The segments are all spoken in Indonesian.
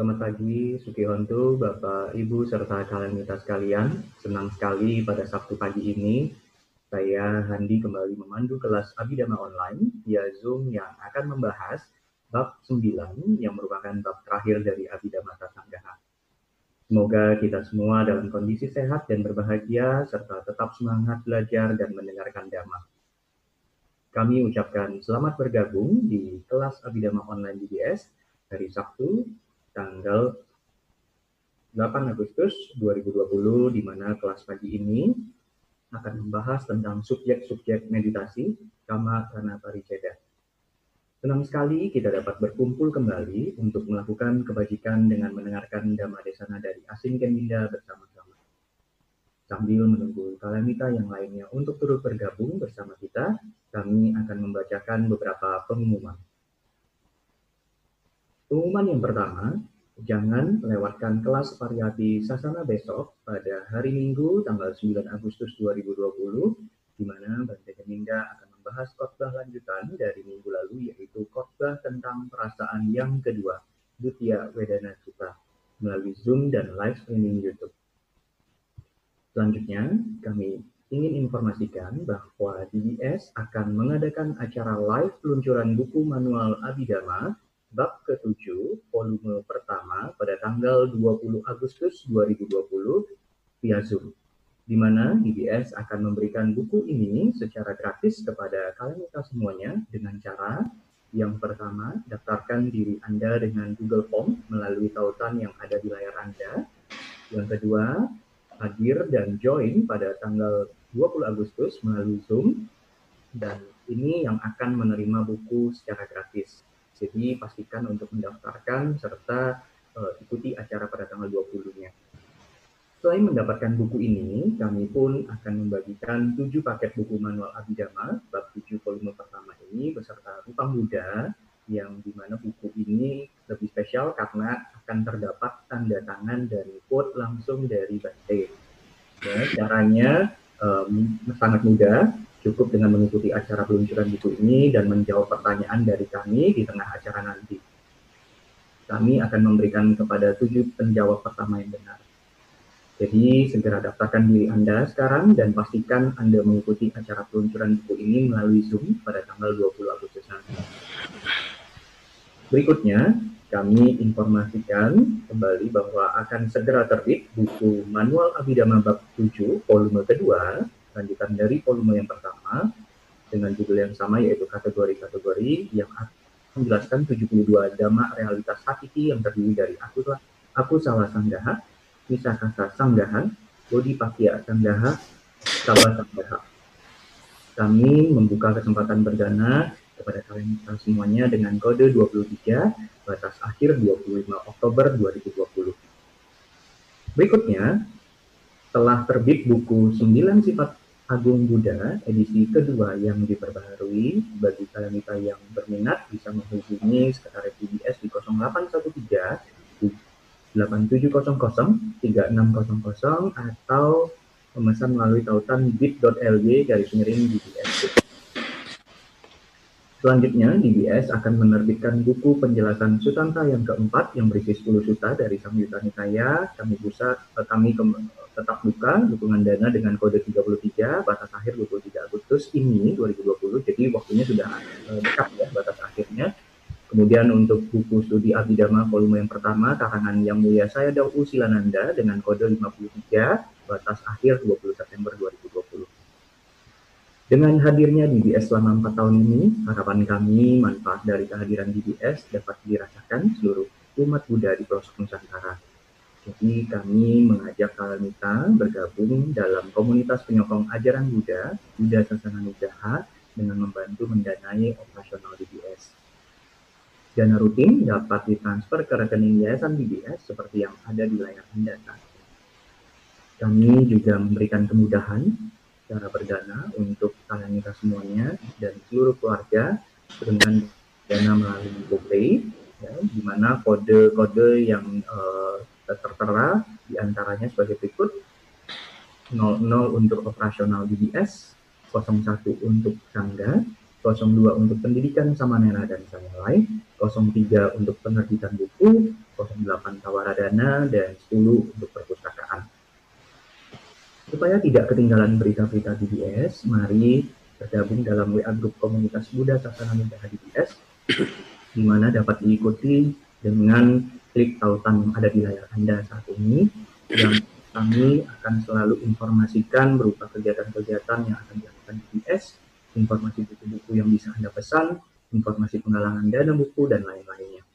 Selamat pagi, Sukihontu, Bapak, Ibu, serta kalian kita sekalian. Senang sekali pada Sabtu pagi ini, saya Handi kembali memandu kelas Abidama Online via Zoom yang akan membahas bab 9 yang merupakan bab terakhir dari Abidama Tasanggaha. Semoga kita semua dalam kondisi sehat dan berbahagia, serta tetap semangat belajar dan mendengarkan Dhamma. Kami ucapkan selamat bergabung di kelas Abidama Online DBS hari Sabtu tanggal 8 Agustus 2020 di mana kelas pagi ini akan membahas tentang subjek-subjek meditasi kama pariceda. Senang sekali kita dapat berkumpul kembali untuk melakukan kebajikan dengan mendengarkan Dhamma Desana dari Asing Keminda bersama-sama. Sambil menunggu kalamita yang lainnya untuk turut bergabung bersama kita, kami akan membacakan beberapa pengumuman. Pengumuman yang pertama, jangan lewatkan kelas variati Sasana besok pada hari Minggu tanggal 9 Agustus 2020, di mana Bante Keminda akan membahas khotbah lanjutan dari minggu lalu, yaitu khotbah tentang perasaan yang kedua, Dutya Wedana Sutta, melalui Zoom dan live streaming YouTube. Selanjutnya, kami ingin informasikan bahwa DBS akan mengadakan acara live peluncuran buku manual Abhidhamma bab ke-7 volume pertama pada tanggal 20 Agustus 2020 via Zoom, di mana DBS akan memberikan buku ini secara gratis kepada kalian kita semuanya dengan cara yang pertama, daftarkan diri Anda dengan Google Form melalui tautan yang ada di layar Anda. Yang kedua, hadir dan join pada tanggal 20 Agustus melalui Zoom. Dan ini yang akan menerima buku secara gratis. Jadi pastikan untuk mendaftarkan serta uh, ikuti acara pada tanggal 20-nya. Selain mendapatkan buku ini, kami pun akan membagikan 7 paket buku manual Abhidhamma, bab 7 volume pertama ini beserta rupa muda yang di mana buku ini lebih spesial karena akan terdapat tanda tangan dan quote langsung dari Bante. Ya, caranya um, sangat mudah, Cukup dengan mengikuti acara peluncuran buku ini dan menjawab pertanyaan dari kami di tengah acara nanti. Kami akan memberikan kepada tujuh penjawab pertama yang benar. Jadi segera daftarkan diri Anda sekarang dan pastikan Anda mengikuti acara peluncuran buku ini melalui Zoom pada tanggal 20 Agustus nanti. Berikutnya, kami informasikan kembali bahwa akan segera terbit buku Manual Abhidhamma Bab 7 volume kedua lanjutan dari volume yang pertama dengan judul yang sama yaitu kategori-kategori yang menjelaskan 72 dhamma realitas hakiki yang terdiri dari aku aku salah sanggaha, misakasa sanggaha, pakya sanggaha, sabar sanggaha. Kami membuka kesempatan berdana kepada kalian semuanya dengan kode 23 batas akhir 25 Oktober 2020. Berikutnya, telah terbit buku 9 sifat Agung Buddha edisi kedua yang diperbaharui. Bagi kalian yang berminat bisa menghubungi Sekretariat BBS di 0813 8700 3600 atau memesan melalui tautan bit.ly garis miring BBS. Selanjutnya, DBS akan menerbitkan buku penjelasan Sutanta yang keempat yang berisi 10 suta dari Samyutta Nikaya. Kami bisa, eh, kami ke, tetap buka dukungan dana dengan kode 33 batas akhir 23 Agustus ini 2020. Jadi waktunya sudah eh, dekat ya batas akhirnya. Kemudian untuk buku studi Abhidhamma volume yang pertama karangan Yang Mulia Saya Dau Silananda dengan kode 53 batas akhir 20 September 2020. Dengan hadirnya DBS selama empat tahun ini, harapan kami manfaat dari kehadiran DBS dapat dirasakan seluruh umat Buddha di pelosok Nusantara. Jadi kami mengajak kalian bergabung dalam komunitas penyokong ajaran Buddha, Buddha Sasana Nugraha, dengan membantu mendanai operasional DBS. Dana rutin dapat ditransfer ke rekening yayasan DBS seperti yang ada di layar saat Kami juga memberikan kemudahan secara perdana untuk kalian kita semuanya dan seluruh keluarga dengan dana melalui GoPay, ya, di mana kode-kode yang uh, tertera di antaranya sebagai berikut 00 untuk operasional DBS, 01 untuk Sangga, 02 untuk pendidikan sama Nena dan saya lain, 03 untuk penerbitan buku, 04 08 Tawaradana, dan 10 untuk perpustakaan. Supaya tidak ketinggalan berita-berita DBS, mari bergabung dalam WA Grup Komunitas Buddha Sasana Muda DBS, di mana dapat diikuti dengan klik tautan yang ada di layar Anda saat ini, yang kami akan selalu informasikan berupa kegiatan-kegiatan yang akan dilakukan DBS, informasi buku-buku yang bisa Anda pesan, informasi penggalangan dana buku, dan lain-lainnya.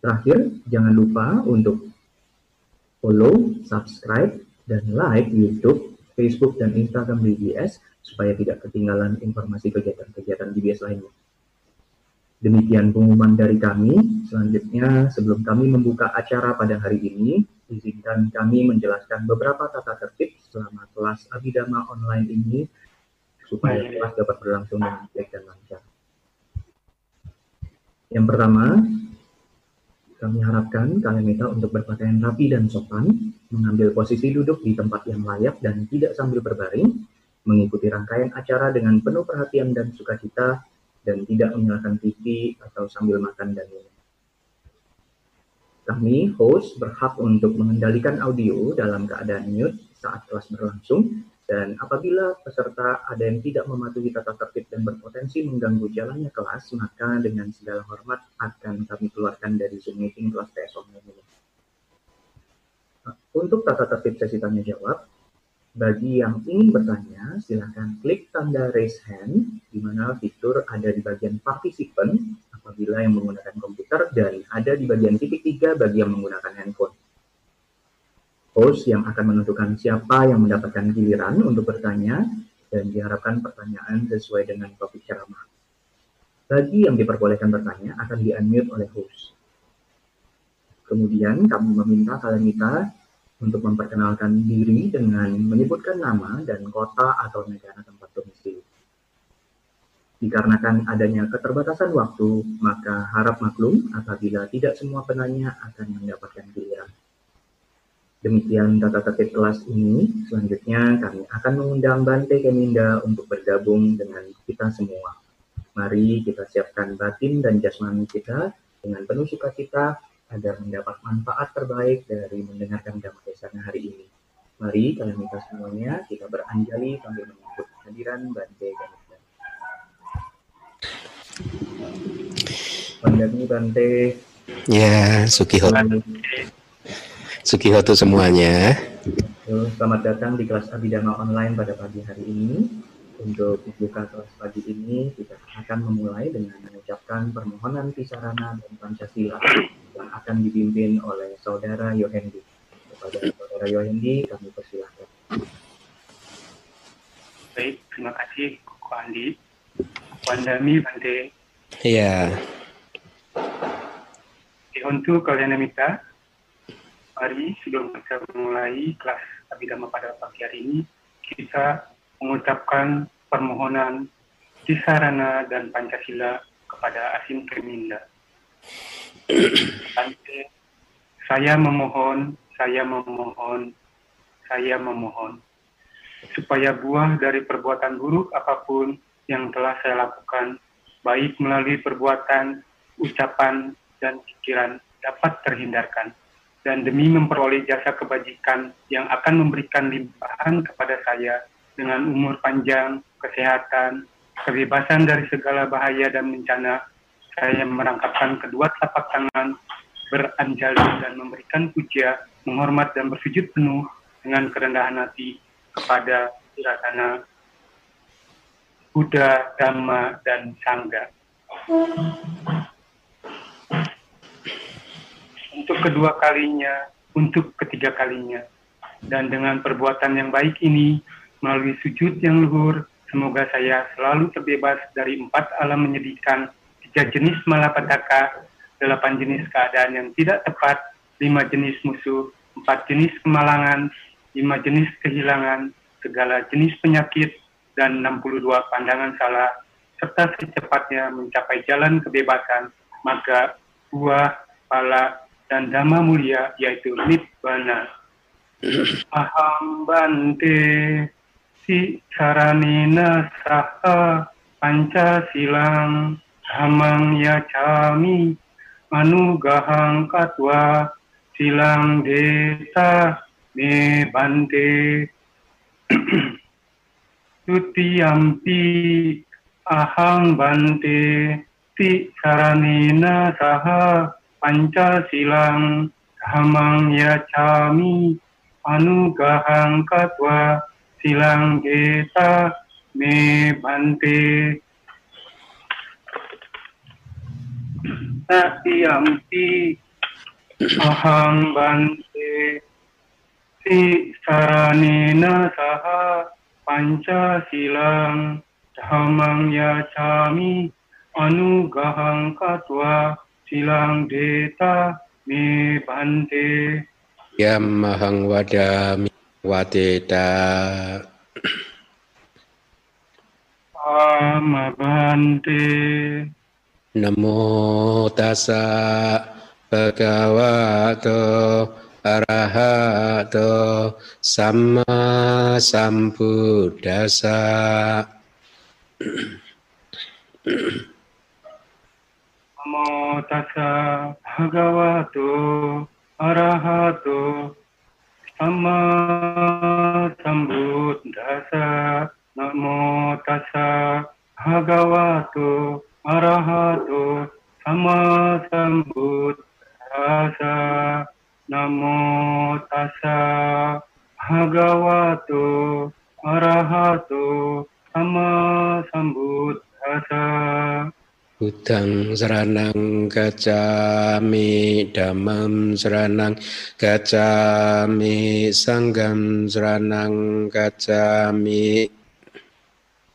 Terakhir, jangan lupa untuk follow, subscribe, dan like YouTube, Facebook, dan Instagram DBS supaya tidak ketinggalan informasi kegiatan-kegiatan DBS lainnya. Demikian pengumuman dari kami. Selanjutnya, sebelum kami membuka acara pada hari ini, izinkan kami menjelaskan beberapa tata tertib selama kelas Abidama online ini supaya kelas dapat berlangsung dengan baik dan lancar. Yang pertama, kami harapkan kalian minta untuk berpakaian rapi dan sopan, mengambil posisi duduk di tempat yang layak dan tidak sambil berbaring, mengikuti rangkaian acara dengan penuh perhatian dan sukacita, dan tidak menyalakan TV atau sambil makan dan minum. Kami, host, berhak untuk mengendalikan audio dalam keadaan mute saat kelas berlangsung dan apabila peserta ada yang tidak mematuhi tata tertib dan berpotensi mengganggu jalannya kelas, maka dengan segala hormat akan kami keluarkan dari Zoom meeting kelas PS online ini. Untuk tata tertib sesi tanya jawab, bagi yang ingin bertanya, silakan klik tanda raise hand, di mana fitur ada di bagian participant apabila yang menggunakan komputer dan ada di bagian titik tiga bagi yang menggunakan handphone host yang akan menentukan siapa yang mendapatkan giliran untuk bertanya dan diharapkan pertanyaan sesuai dengan topik ceramah. Bagi yang diperbolehkan bertanya akan di-unmute oleh host. Kemudian kami meminta kalian kita untuk memperkenalkan diri dengan menyebutkan nama dan kota atau negara tempat domisili. Dikarenakan adanya keterbatasan waktu, maka harap maklum apabila tidak semua penanya akan mendapatkan giliran. Demikian tata tertib kelas ini. Selanjutnya kami akan mengundang Bante Keminda untuk bergabung dengan kita semua. Mari kita siapkan batin dan jasmani kita dengan penuh sukacita agar mendapat manfaat terbaik dari mendengarkan Dhamma Desana hari ini. Mari kalian minta semuanya kita beranjali sambil menyambut kehadiran Bante Keminda. Pandami Bante. Ya, Sukiho. Sukihoto semuanya. Selamat datang di kelas Abidama Online pada pagi hari ini. Untuk membuka kelas pagi ini, kita akan memulai dengan mengucapkan permohonan Pisarana dan Pancasila yang akan dipimpin oleh Saudara Yohendi. Kepada Saudara Yohendi, kami persilahkan. Baik, terima kasih Koko Andi. Wandami Bante. Iya. Untuk kalian minta, Mari sebelum kita memulai kelas Abidama pada pagi hari ini, kita mengucapkan permohonan Tisarana dan Pancasila kepada Asim Keminda. saya memohon, saya memohon, saya memohon, supaya buah dari perbuatan buruk apa pun yang telah saya lakukan, baik melalui perbuatan, ucapan, dan pikiran dapat terhindarkan dan demi memperoleh jasa kebajikan yang akan memberikan limpahan kepada saya dengan umur panjang, kesehatan, kebebasan dari segala bahaya dan bencana, saya merangkapkan kedua telapak tangan, beranjali dan memberikan puja, menghormat dan bersujud penuh dengan kerendahan hati kepada Siratana, Buddha, Dhamma, dan Sangha untuk kedua kalinya, untuk ketiga kalinya. Dan dengan perbuatan yang baik ini, melalui sujud yang luhur, semoga saya selalu terbebas dari empat alam menyedihkan, tiga jenis malapetaka, delapan jenis keadaan yang tidak tepat, lima jenis musuh, empat jenis kemalangan, lima jenis kehilangan, segala jenis penyakit, dan 62 pandangan salah, serta secepatnya mencapai jalan kebebasan, maka buah, pala, dan dhamma mulia yaitu nibbana. Aham bante si saranina saha panca silang hamang ya cami anugahang katwa silang desa me bante tutiyampi ahang bante ti saranena saha panca silang hamang yacami anugahang katwa silang desa me bante Satyampi ahang bante. Si saranena saha panca silang dhammang yacami anugahang katwa silang deta me bante. Yam mahang wadami wadeta amabante Namo tassa bhagavato arahato samma sambuddhassa Namo tassa bhagavato arahato samma sambuddhassa Namo tassa bhagavato arahato sama sambuddhasa namo tassa bhagavato arahato sama sambuddhasa Buddhang saranang gacami Dhammam saranang gacami Sangham saranang gacami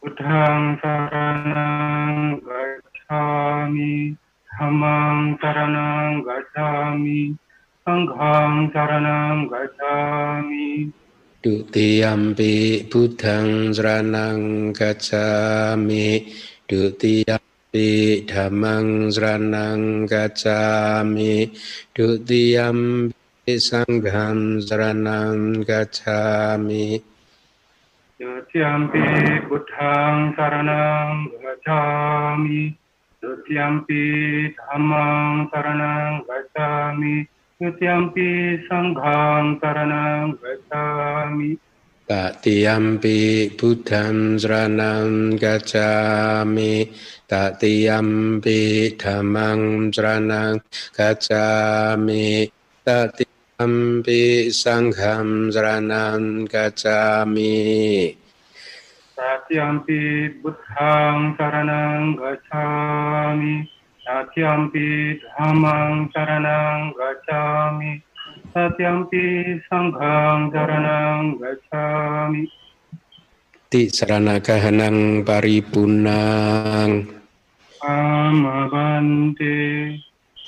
Buddhang saranang gacchami, dhammang saranang gacchami, sanghang saranang gacchami. Dutiyampi Buddhang saranang gacami Dutiyampi Dhammang saranang gacami Dutiyampi Sangham saranang gacami Dutiyampi buddhang saranang gacchami, Dutiyampi dhammang saranang gacchami, Dutiyampi sanghang saranang gacchami. Tatiyampi Buddham saranang gacami Tatiyampi Dhammang saranang gacami Tatiyampi Sangham saranang gacami Satyampi buddhang saranang gacchami, Satyampi dhammang saranang gacchami, Satyampi sanghang saranang gacchami. Ti sarana kahanang paripunang. Amabante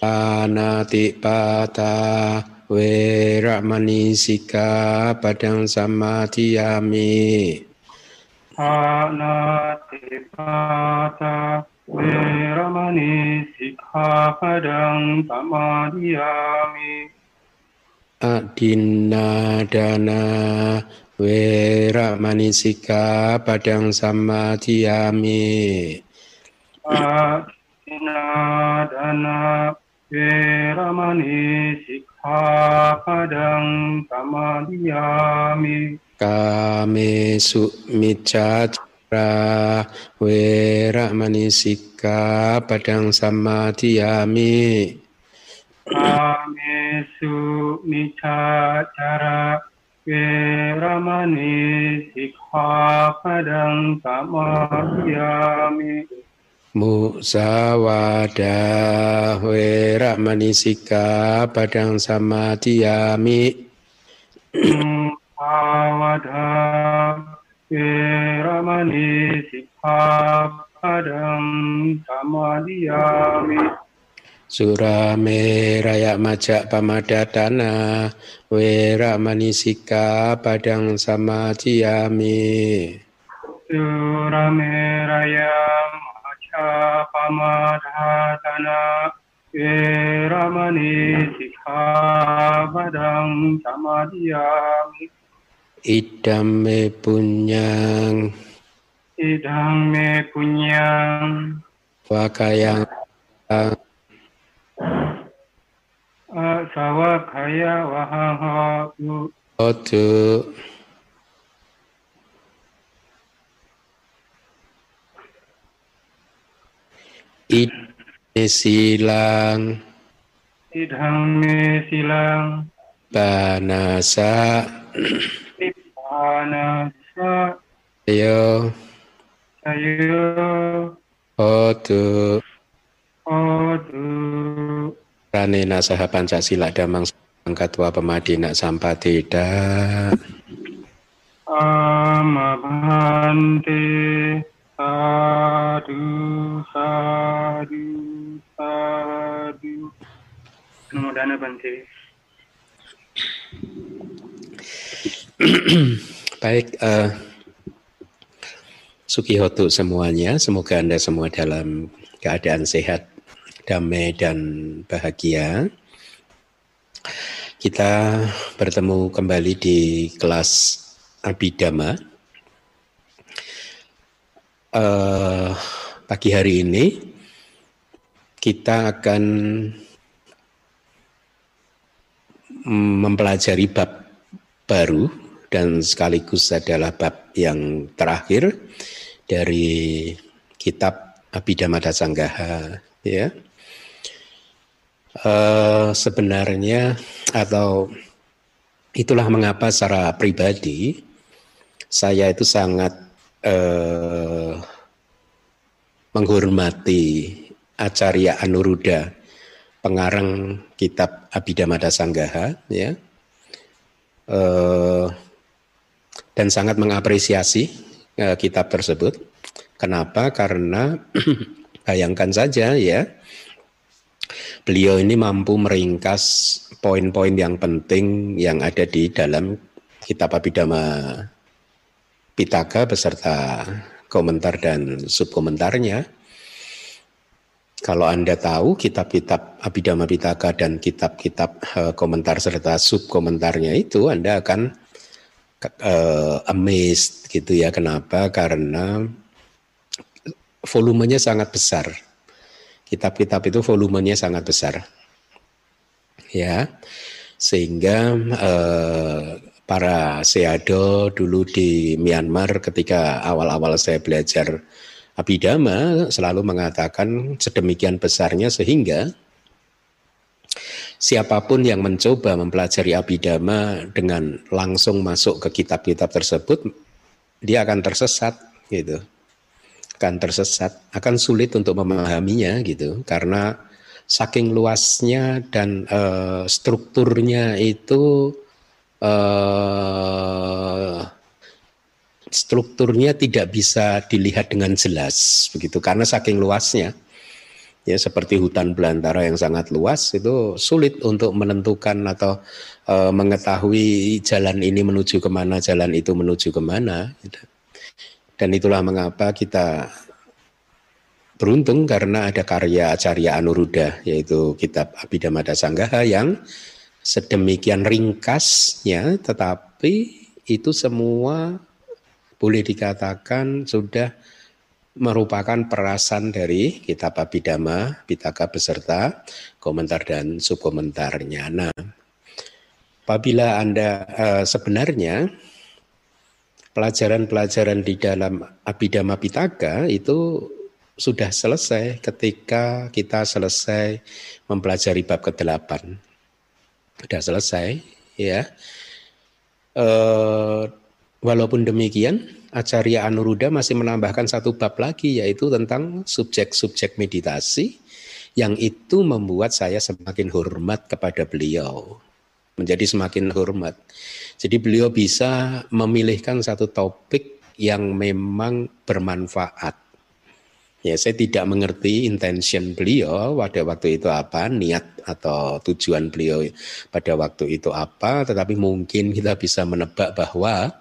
Anati pata Weramani sika padang samadhiyami Anatipata Veramani Sikkhapadang Samadhiyami Adinadana Weramani sika padang samadhiyami Adinadana Veramani Sikkhapadang Samadhiyami Kamesu micacara Weramani sika padang samadhiyami Kamesu Micacara Veramani Sikkhapadang Samadhiyami Musawada Weramani sika padang samadhiyami Awada Veramani Sikkhapadang Samadhiyami Surame raya majak pamadatana Weramani sika padang samadhiyami Surameraya Macha Pamadhatana Veramani Sikkhapadang Samadhiyami Idame punyang. Idang me punyang. Wakayang Otu. Ide silang. Idhame silang. Banasa panasa. Yo sayo otu odu Pranena saha Pancasila damang angkatwa pemadina sampatida amabhante sadu sadu sadu. Namo dana bante. Baik, uh, Sukihotu semuanya, semoga Anda semua dalam keadaan sehat, damai, dan bahagia. Kita bertemu kembali di kelas Abidama. Uh, pagi hari ini kita akan mempelajari bab baru dan sekaligus adalah bab yang terakhir dari kitab Abhidhamma Dasanggaha ya. Uh, sebenarnya atau itulah mengapa secara pribadi saya itu sangat uh, menghormati Acarya Anuruddha pengarang kitab Abhidhamma Dasanggaha ya uh, dan sangat mengapresiasi uh, kitab tersebut. Kenapa? Karena bayangkan saja ya, beliau ini mampu meringkas poin-poin yang penting yang ada di dalam kitab Abhidhamma Pitaka beserta komentar dan subkomentarnya. Kalau Anda tahu kitab-kitab Abhidhamma Pitaka dan kitab-kitab uh, komentar serta subkomentarnya itu Anda akan uh, amazed gitu ya. Kenapa? Karena volumenya sangat besar. Kitab-kitab itu volumenya sangat besar. Ya. Sehingga uh, para seado dulu di Myanmar ketika awal-awal saya belajar Abhidhamma selalu mengatakan sedemikian besarnya sehingga siapa pun yang mencoba mempelajari abidama dengan langsung masuk ke kitab-kitab tersebut, dia akan tersesat gitu. Akan tersesat, akan sulit untuk memahaminya gitu karena saking luasnya dan uh, strukturnya itu uh, strukturnya tidak bisa dilihat dengan jelas begitu karena saking luasnya ya seperti hutan belantara yang sangat luas itu sulit untuk menentukan atau e, mengetahui jalan ini menuju ke mana jalan itu menuju ke mana gitu. Dan itulah mengapa kita beruntung karena ada karya Acarya Anuruddha yaitu kitab Abhidhamma Dasanggaha yang sedemikian ringkasnya tetapi itu semua boleh dikatakan sudah merupakan perasan dari kitab Abhidhamma, Pitaka beserta komentar dan subkomentarnya. Nah, apabila Anda uh, sebenarnya pelajaran-pelajaran di dalam Abhidhamma Pitaka itu sudah selesai ketika kita selesai mempelajari bab ke-8. Sudah selesai, ya. Uh, walaupun demikian, Acarya Anuruddha masih menambahkan satu bab lagi yaitu tentang subjek-subjek meditasi yang itu membuat saya semakin hormat kepada beliau. Menjadi semakin hormat. Jadi beliau bisa memilihkan satu topik yang memang bermanfaat. Ya, saya tidak mengerti intention beliau pada waktu itu apa, niat atau tujuan beliau pada waktu itu apa, tetapi mungkin kita bisa menebak bahwa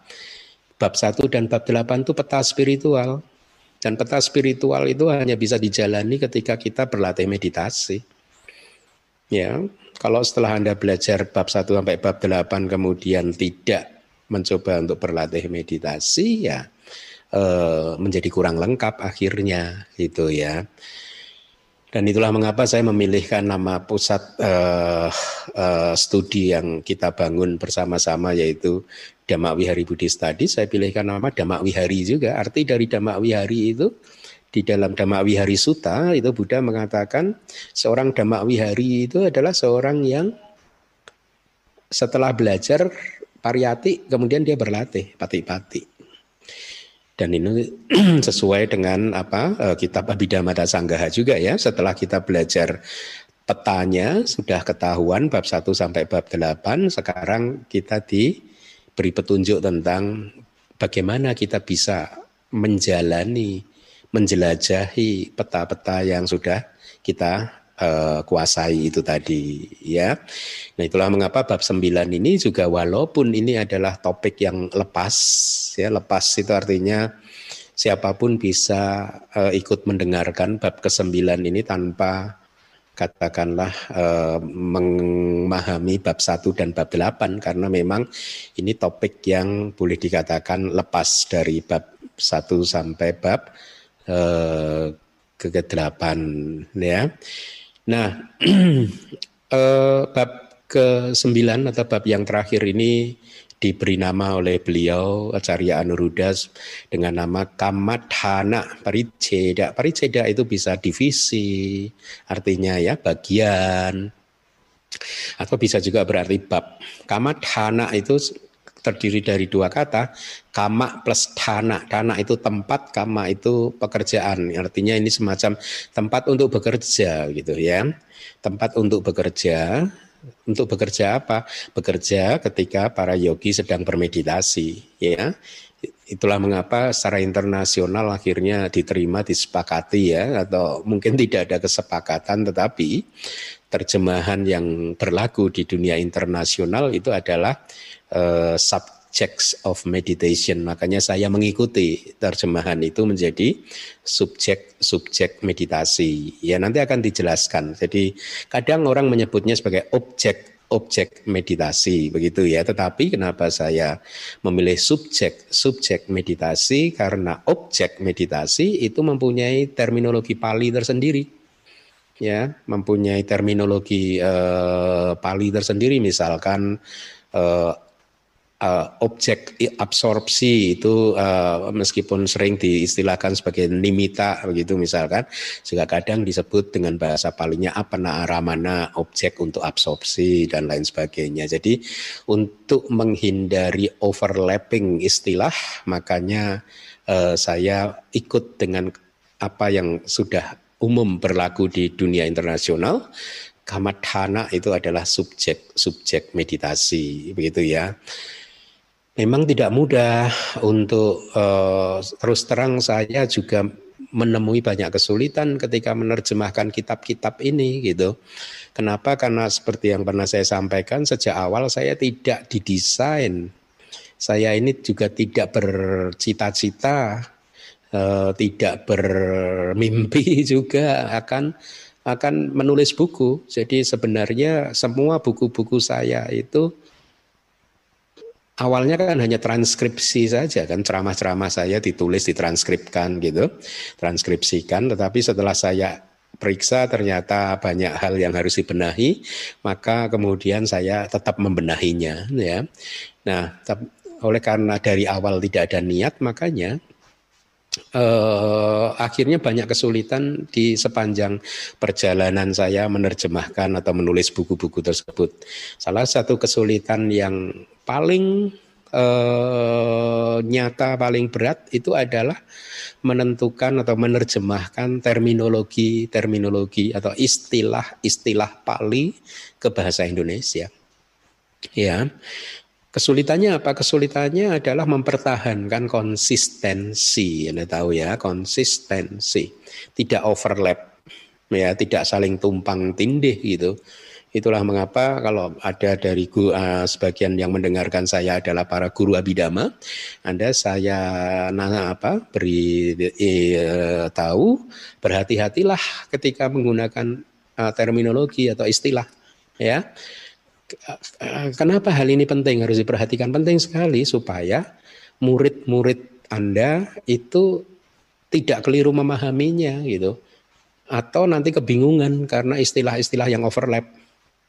bab 1 dan bab 8 itu peta spiritual. Dan peta spiritual itu hanya bisa dijalani ketika kita berlatih meditasi. Ya, kalau setelah Anda belajar bab 1 sampai bab 8 kemudian tidak mencoba untuk berlatih meditasi ya eh, menjadi kurang lengkap akhirnya gitu ya. Dan itulah mengapa saya memilihkan nama pusat uh, uh, studi yang kita bangun bersama-sama yaitu Damak Wihari Budi Study. Saya pilihkan nama Damak Wihari juga. Arti dari Damak Wihari itu di dalam Damak Wihari Sutta itu Buddha mengatakan seorang Damak Wihari itu adalah seorang yang setelah belajar pariyati kemudian dia berlatih pati-pati dan ini sesuai dengan apa eh, kitab Abhidhamma Sanggaha juga ya. Setelah kita belajar petanya sudah ketahuan bab 1 sampai bab 8, sekarang kita diberi petunjuk tentang bagaimana kita bisa menjalani, menjelajahi peta-peta yang sudah kita uh, kuasai itu tadi ya. Nah itulah mengapa bab 9 ini juga walaupun ini adalah topik yang lepas ya lepas itu artinya siapa pun bisa uh, ikut mendengarkan bab ke-9 ini tanpa katakanlah uh, memahami bab 1 dan bab 8 karena memang ini topik yang boleh dikatakan lepas dari bab 1 sampai bab uh, ke-8 ya. Nah, eh, bab ke-9 atau bab yang terakhir ini diberi nama oleh beliau Acarya Anuruddha dengan nama Kamadhana Pariceda. Pariceda itu bisa divisi, artinya ya bagian, atau bisa juga berarti bab. Kamadhana itu terdiri dari dua kata, kama plus dana. Dana itu tempat, kama itu pekerjaan. Artinya ini semacam tempat untuk bekerja gitu ya. Tempat untuk bekerja. Untuk bekerja apa? Bekerja ketika para yogi sedang bermeditasi ya. Itulah mengapa secara internasional akhirnya diterima, disepakati ya, atau mungkin tidak ada kesepakatan, tetapi terjemahan yang berlaku di dunia internasional itu adalah uh, subjects of meditation. Makanya saya mengikuti terjemahan itu menjadi subjek-subjek meditasi. Ya nanti akan dijelaskan. Jadi kadang orang menyebutnya sebagai objek objek meditasi begitu ya. Tetapi kenapa saya memilih subjek subjek meditasi karena objek meditasi itu mempunyai terminologi Pali tersendiri. Ya, mempunyai terminologi uh, Pali tersendiri misalkan uh, uh, objek absorpsi itu uh, meskipun sering diistilahkan sebagai nimita begitu misalkan juga kadang disebut dengan bahasa palingnya apa aramana objek untuk absorpsi dan lain sebagainya. Jadi untuk menghindari overlapping istilah makanya uh, saya ikut dengan apa yang sudah umum berlaku di dunia internasional kamadhana itu adalah subjek subjek meditasi begitu ya memang tidak mudah untuk uh, terus terang saya juga menemui banyak kesulitan ketika menerjemahkan kitab-kitab ini gitu. Kenapa? Karena seperti yang pernah saya sampaikan sejak awal saya tidak didesain. Saya ini juga tidak bercita-cita, uh, tidak bermimpi juga akan akan menulis buku. Jadi sebenarnya semua buku-buku saya itu awalnya kan hanya transkripsi saja kan ceramah-ceramah saya ditulis ditranskripkan gitu transkripsikan. Tetapi setelah saya periksa ternyata banyak hal yang harus dibenahi maka kemudian saya tetap membenahinya ya. Nah oleh karena dari awal tidak ada niat makanya eh, akhirnya banyak kesulitan di sepanjang perjalanan saya menerjemahkan atau menulis buku-buku tersebut. Salah satu kesulitan yang paling eh, nyata, paling berat itu adalah menentukan atau menerjemahkan terminologi-terminologi atau istilah-istilah Pali ke bahasa Indonesia. Ya, Kesulitannya apa? Kesulitannya adalah mempertahankan konsistensi. Anda tahu ya, konsistensi. Tidak overlap, ya, tidak saling tumpang tindih gitu. Itulah mengapa kalau ada dari uh, sebagian yang mendengarkan saya adalah para guru abidama, Anda saya nanya apa beri eh, tahu berhati-hatilah ketika menggunakan uh, terminologi atau istilah ya Kenapa hal ini penting harus diperhatikan? Penting sekali supaya murid-murid Anda itu tidak keliru memahaminya gitu. atau nanti kebingungan karena istilah-istilah yang overlap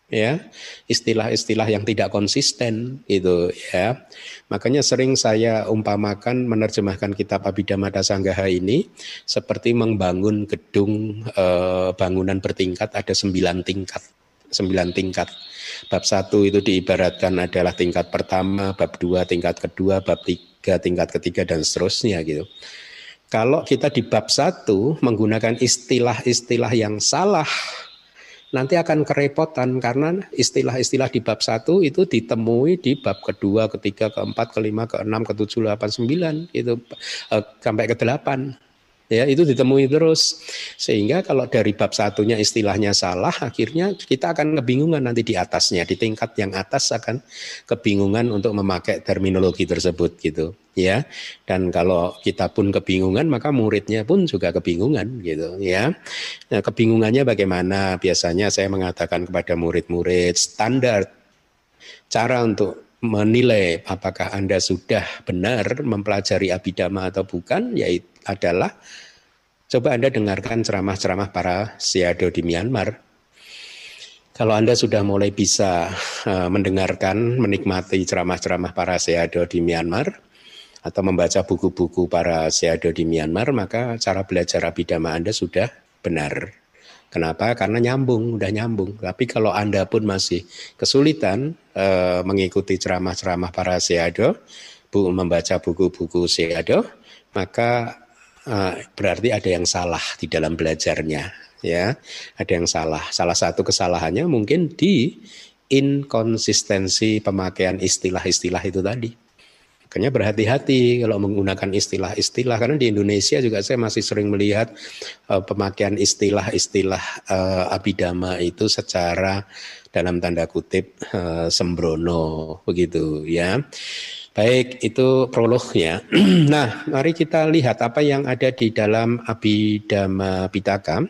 ya istilah-istilah yang tidak konsisten itu ya makanya sering saya umpamakan menerjemahkan kitab Abhidhamma Dasanggaha ini seperti membangun gedung eh, bangunan bertingkat ada sembilan tingkat sembilan tingkat bab satu itu diibaratkan adalah tingkat pertama bab dua tingkat kedua bab tiga tingkat ketiga dan seterusnya gitu. Kalau kita di bab satu menggunakan istilah-istilah yang salah nanti akan kerepotan karena istilah-istilah di bab satu itu ditemui di bab kedua, ketiga, keempat, kelima, keenam, ketujuh, delapan, sembilan itu eh, sampai ke delapan ya itu ditemui terus. Sehingga kalau dari bab satunya istilahnya salah akhirnya kita akan kebingungan nanti di atasnya di tingkat yang atas akan kebingungan untuk memakai terminologi tersebut gitu ya. Dan kalau kita pun kebingungan maka muridnya pun juga kebingungan gitu ya. Nah, kebingungannya bagaimana? Biasanya saya mengatakan kepada murid-murid standar cara untuk menilai apakah Anda sudah benar mempelajari abidama atau bukan yaitu adalah coba Anda dengarkan ceramah-ceramah para siado di Myanmar. Kalau Anda sudah mulai bisa uh, mendengarkan, menikmati ceramah-ceramah para siado di Myanmar atau membaca buku-buku para siado di Myanmar, maka cara belajar abidama Anda sudah benar. Kenapa? Karena nyambung, udah nyambung. Tapi kalau Anda pun masih kesulitan uh, mengikuti ceramah-ceramah para seado, bu, membaca buku-buku seado, maka uh, berarti ada yang salah di dalam belajarnya. Ya, ada yang salah. Salah satu kesalahannya mungkin di inkonsistensi pemakaian istilah-istilah itu tadi. Makanya berhati-hati kalau menggunakan istilah-istilah karena di Indonesia juga saya masih sering melihat uh, pemakaian istilah-istilah uh, abidama itu secara dalam tanda kutip uh, sembrono begitu ya. Baik, itu prolognya. nah, mari kita lihat apa yang ada di dalam Abhidhamma Pitaka.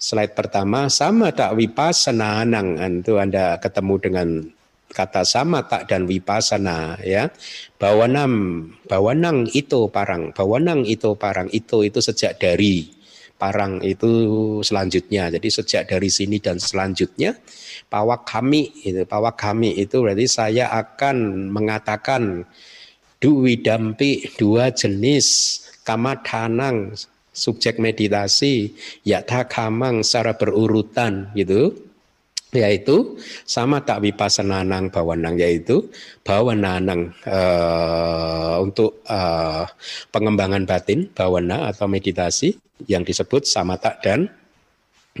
Slide pertama, sama tak wipasana nang. Itu Anda ketemu dengan kata sama tak dan wipasana ya. Bawanam bawanang itu parang bawanang itu parang itu itu sejak dari parang itu selanjutnya. Jadi sejak dari sini dan selanjutnya pawak kami itu pawak kami itu berarti saya akan mengatakan duwi dampi dua jenis kamatanang subjek meditasi yata kamang secara berurutan gitu yaitu sama tak vipasananang bawanang yaitu bawananang uh, untuk uh, pengembangan batin bawana atau meditasi yang disebut samata dan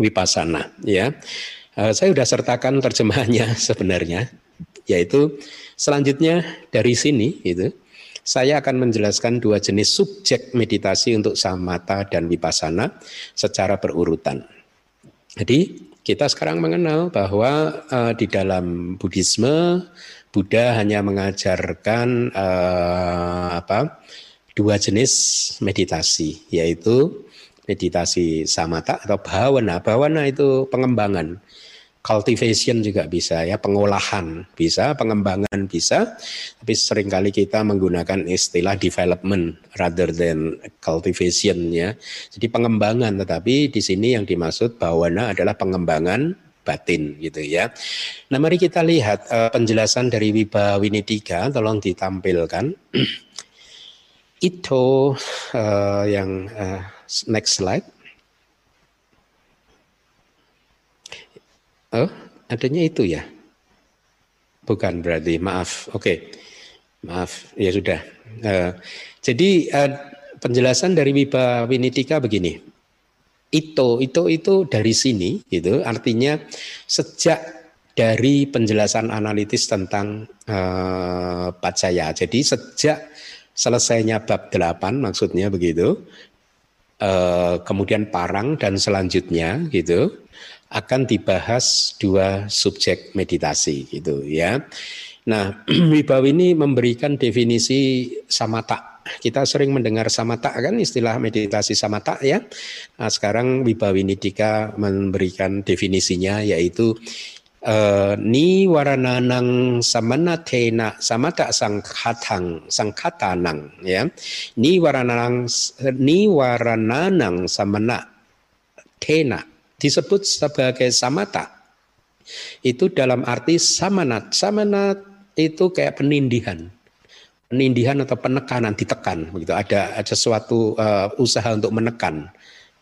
wipasana ya uh, saya sudah sertakan terjemahannya sebenarnya yaitu selanjutnya dari sini itu saya akan menjelaskan dua jenis subjek meditasi untuk samata dan wipasana secara berurutan. Jadi kita sekarang mengenal bahwa uh, di dalam Buddhisme Buddha hanya mengajarkan uh, apa dua jenis meditasi yaitu meditasi samatha atau bhavana. Bhavana itu pengembangan cultivation juga bisa ya, pengolahan bisa, pengembangan bisa, tapi sering kali kita menggunakan istilah development rather than cultivation ya. Jadi pengembangan tetapi di sini yang dimaksud bawana adalah pengembangan batin gitu ya. Nah, mari kita lihat uh, penjelasan dari Wiba Winidika tolong ditampilkan. Itu uh, yang uh, next slide. Oh, adanya itu ya? Bukan berarti, maaf. Oke, okay. maaf. Ya sudah. Uh, jadi uh, penjelasan dari Wiba Winidika begini. Itu, itu, itu dari sini, gitu. Artinya sejak dari penjelasan analitis tentang uh, pacaya. Jadi sejak selesainya bab 8 maksudnya begitu. Uh, kemudian parang dan selanjutnya gitu akan dibahas dua subjek meditasi gitu ya. Nah, Wibawi ini memberikan definisi samata. Kita sering mendengar samata kan istilah meditasi samata ya. Nah, sekarang Wibawi Nidika memberikan definisinya yaitu Uh, ni warananang samanatena samata sangkhatang sangkhatanang ya ni warananang ni warananang samana tena disebut sebagai samata itu dalam arti samanat. Samanat itu kayak penindihan. Penindihan atau penekanan, ditekan begitu. Ada ada suatu uh, usaha untuk menekan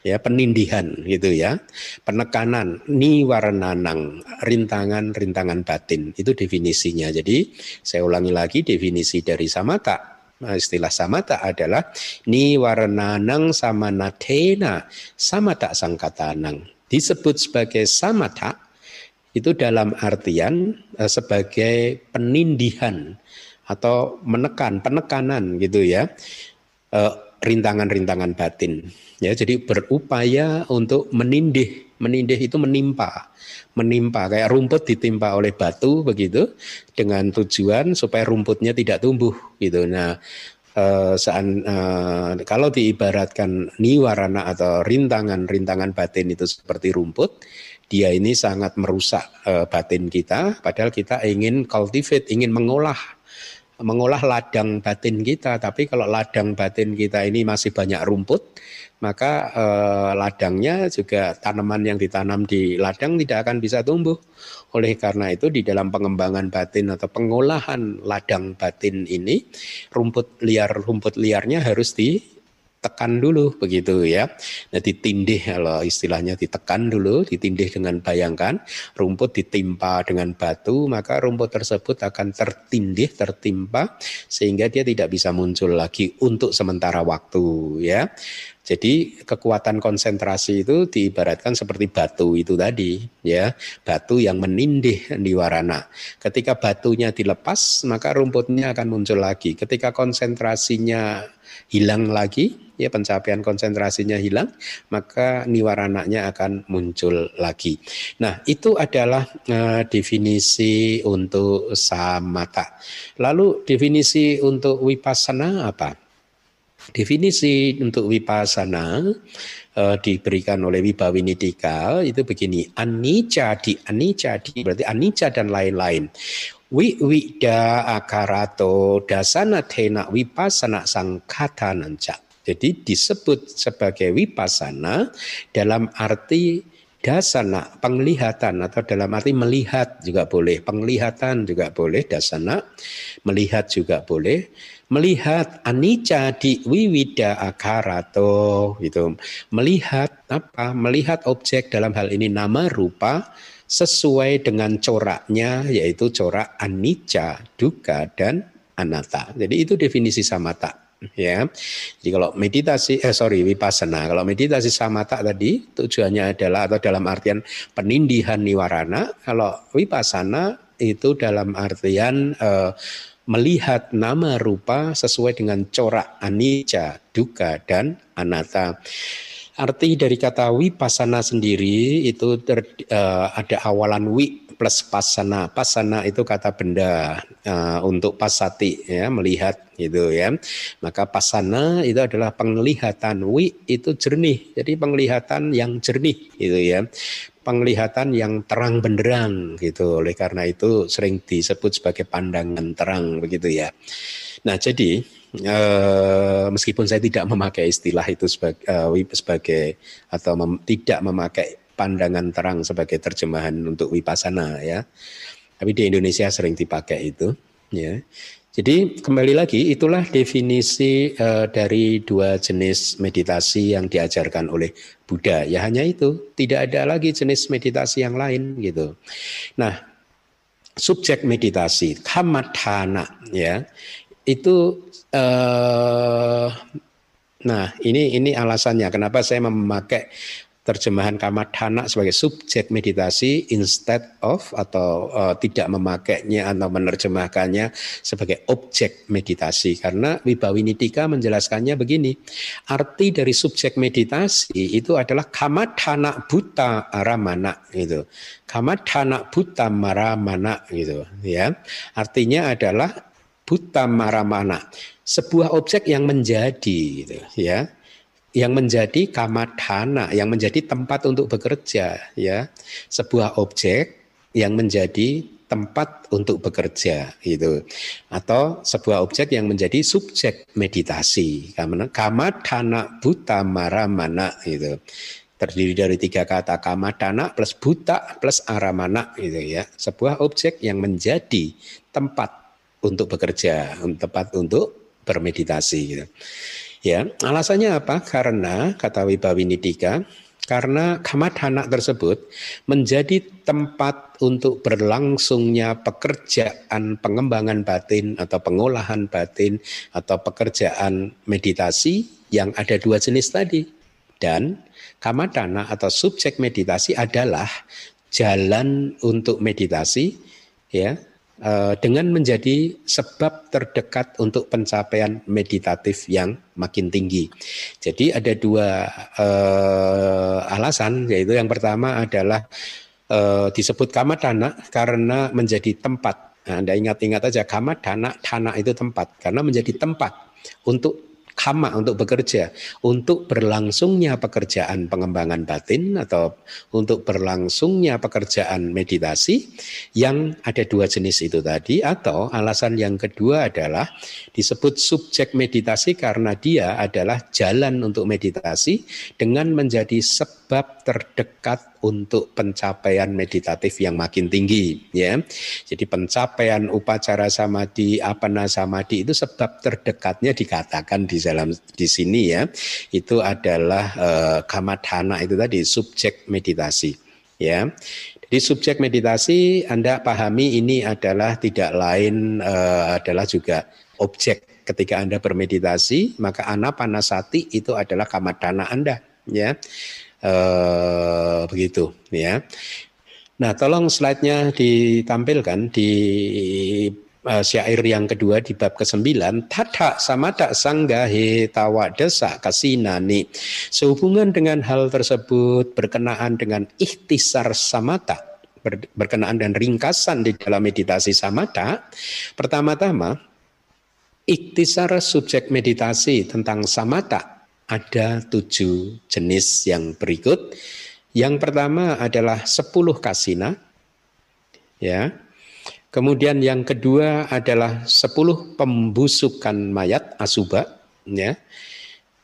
ya penindihan gitu ya penekanan niwarananang rintangan rintangan batin itu definisinya jadi saya ulangi lagi definisi dari samata Nah, istilah samata adalah niwarananang samanatena samata sangkatanang disebut sebagai samata itu dalam artian uh, sebagai penindihan atau menekan, penekanan gitu ya. eh, rintangan-rintangan batin. Ya, jadi berupaya untuk menindih, menindih itu menimpa, menimpa kayak rumput ditimpa oleh batu begitu dengan tujuan supaya rumputnya tidak tumbuh gitu. Nah, Uh, saat, uh, kalau diibaratkan niwarana atau rintangan-rintangan batin itu seperti rumput, dia ini sangat merusak uh, batin kita. Padahal kita ingin cultivate ingin mengolah mengolah ladang batin kita. Tapi kalau ladang batin kita ini masih banyak rumput maka eh, ladangnya juga tanaman yang ditanam di ladang tidak akan bisa tumbuh oleh karena itu di dalam pengembangan batin atau pengolahan ladang batin ini rumput liar rumput liarnya harus di tekan dulu begitu ya. Nah ditindih kalau istilahnya ditekan dulu, ditindih dengan bayangkan rumput ditimpa dengan batu, maka rumput tersebut akan tertindih, tertimpa sehingga dia tidak bisa muncul lagi untuk sementara waktu ya. Jadi kekuatan konsentrasi itu diibaratkan seperti batu itu tadi, ya, batu yang menindih di warana. Ketika batunya dilepas, maka rumputnya akan muncul lagi. Ketika konsentrasinya hilang lagi, ya pencapaian konsentrasinya hilang, maka niwarananya akan muncul lagi. Nah, itu adalah uh, definisi untuk samata. Lalu definisi untuk wipasana apa? Definisi untuk wipasana uh, diberikan oleh Wibawinidika itu begini, anicca di anicca di berarti anicca dan lain-lain. Wi wida akarato dasana tena wipasana sangkata nanca. Jadi disebut sebagai wipasana dalam arti dasana penglihatan atau dalam arti melihat juga boleh penglihatan juga boleh dasana melihat juga boleh melihat anicca di wiwida akarato gitu. Melihat apa? Melihat objek dalam hal ini nama rupa sesuai dengan coraknya yaitu corak anicca duka dan anatta. Jadi itu definisi samata ya. Jadi kalau meditasi eh sorry wipasana, kalau meditasi samata tadi tujuannya adalah atau dalam artian penindihan niwarana, kalau wipasana itu dalam artian eh, melihat nama rupa sesuai dengan corak anicca, duka dan anatta. Arti dari kata wipasana sendiri itu ter, uh, ada awalan wi plus pasana. Pasana itu kata benda uh, untuk pasati ya melihat gitu ya. Maka pasana itu adalah penglihatan. Wi itu jernih. Jadi penglihatan yang jernih gitu ya penglihatan yang terang benderang gitu. Oleh karena itu sering disebut sebagai pandangan terang begitu ya. Nah, jadi eh, meskipun saya tidak memakai istilah itu sebagai, eh, sebagai atau mem, tidak memakai pandangan terang sebagai terjemahan untuk wipasana ya. Tapi di Indonesia sering dipakai itu ya. Jadi kembali lagi itulah definisi uh, dari dua jenis meditasi yang diajarkan oleh Buddha. Ya hanya itu, tidak ada lagi jenis meditasi yang lain gitu. Nah, subjek meditasi kamatana ya itu uh, nah ini ini alasannya kenapa saya memakai terjemahan kamadhana sebagai subjek meditasi instead of atau uh, tidak memakainya atau menerjemahkannya sebagai objek meditasi. Karena Wibawinidika menjelaskannya begini arti dari subjek meditasi itu adalah kamadhana buta aramana gitu. Kamadhana buta maramana gitu ya. Artinya adalah buta maramana sebuah objek yang menjadi gitu ya yang menjadi kamadhana, yang menjadi tempat untuk bekerja, ya, sebuah objek yang menjadi tempat untuk bekerja itu atau sebuah objek yang menjadi subjek meditasi kamadhana buta maramana itu terdiri dari tiga kata kamadana plus buta plus aramana gitu ya. Sebuah objek yang menjadi tempat untuk bekerja tempat untuk bermeditasi gitu ya alasannya apa? Karena kata Wibawinidika karena kamadhana tersebut menjadi tempat untuk berlangsungnya pekerjaan pengembangan batin atau pengolahan batin atau pekerjaan meditasi yang ada dua jenis tadi. Dan kamadana atau subjek meditasi adalah jalan untuk meditasi ya dengan menjadi sebab terdekat untuk pencapaian meditatif yang makin tinggi. Jadi ada dua uh, alasan yaitu yang pertama adalah uh, disebut kamadana karena menjadi tempat. Nah, anda ingat-ingat aja kamadana, tanah itu tempat karena menjadi tempat untuk kama untuk bekerja, untuk berlangsungnya pekerjaan pengembangan batin atau untuk berlangsungnya pekerjaan meditasi yang ada dua jenis itu tadi atau alasan yang kedua adalah disebut subjek meditasi karena dia adalah jalan untuk meditasi dengan menjadi sebab terdekat untuk pencapaian meditatif yang makin tinggi ya. Jadi pencapaian upacara samadhi, apana samadhi itu sebab terdekatnya dikatakan di dalam di sini ya. Itu adalah eh, kamadhana itu tadi subjek meditasi ya. Jadi subjek meditasi Anda pahami ini adalah tidak lain uh, adalah juga objek ketika Anda bermeditasi maka anapanasati itu adalah kamadana Anda ya eh, begitu ya. Nah, tolong slide-nya ditampilkan di uh, syair yang kedua di bab ke-9 tata samata sanggahe tawa desa kasinani. Sehubungan dengan hal tersebut berkenaan dengan ikhtisar samata ber, berkenaan dan ringkasan di dalam meditasi samata pertama-tama ikhtisar subjek meditasi tentang samata ada tujuh jenis yang berikut. Yang pertama adalah sepuluh kasina, ya. Kemudian yang kedua adalah sepuluh pembusukan mayat asuba, ya.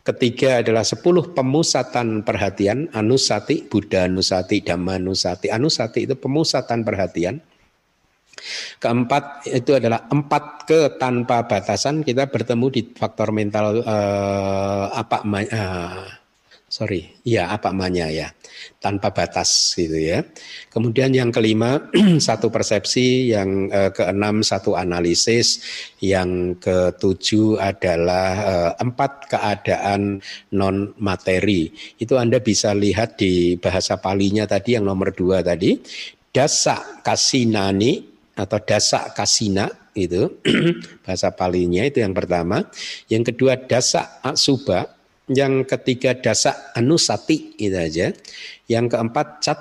Ketiga adalah sepuluh pemusatan perhatian, anusati, Buddha anusati, Dhamma anusati. Anusati itu pemusatan perhatian. Keempat itu adalah empat ke tanpa batasan. Kita bertemu di faktor mental uh, apa uh, sorry, ya apa manya ya tanpa batas gitu ya. Kemudian yang kelima satu persepsi, yang uh, keenam satu analisis, yang ketujuh adalah uh, empat keadaan non materi. Itu Anda bisa lihat di bahasa palinya tadi yang nomor dua tadi. Dasa kasinani atau dasa kasina itu bahasa palinya itu yang pertama. Yang kedua dasa asuba, yang ketiga dasa anusati itu aja. Yang keempat cat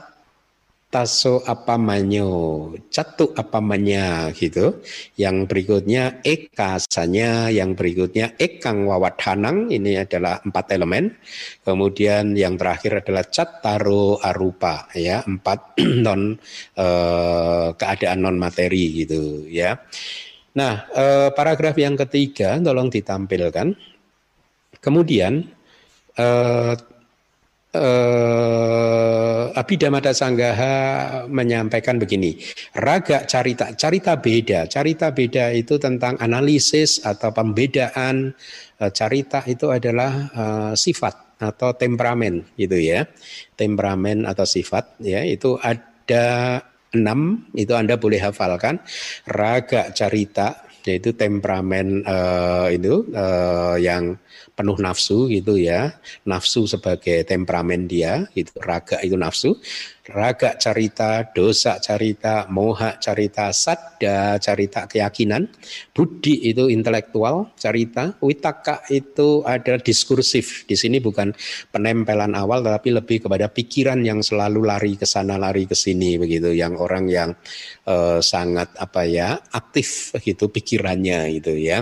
taso apa manyo, catu apa manya gitu. Yang berikutnya ekasanya, yang berikutnya ekang wawadhanang, ini adalah empat elemen. Kemudian yang terakhir adalah cataro arupa, ya empat non eh, keadaan non materi gitu ya. Nah, eh, paragraf yang ketiga tolong ditampilkan. Kemudian eh, eh, Abhidhamma Sanggaha menyampaikan begini, raga carita, carita beda, carita beda itu tentang analisis atau pembedaan, eh, carita itu adalah eh, sifat atau temperamen gitu ya, temperamen atau sifat ya itu ada enam itu anda boleh hafalkan, raga carita yaitu temperamen uh, itu uh, yang penuh nafsu gitu ya. Nafsu sebagai temperamen dia itu raga itu nafsu. Raga carita dosa carita moha carita sadda carita keyakinan. Budi itu intelektual carita. Witaka itu ada diskursif. Di sini bukan penempelan awal tapi lebih kepada pikiran yang selalu lari ke sana lari ke sini begitu. Yang orang yang uh, sangat apa ya aktif gitu pikirannya itu ya.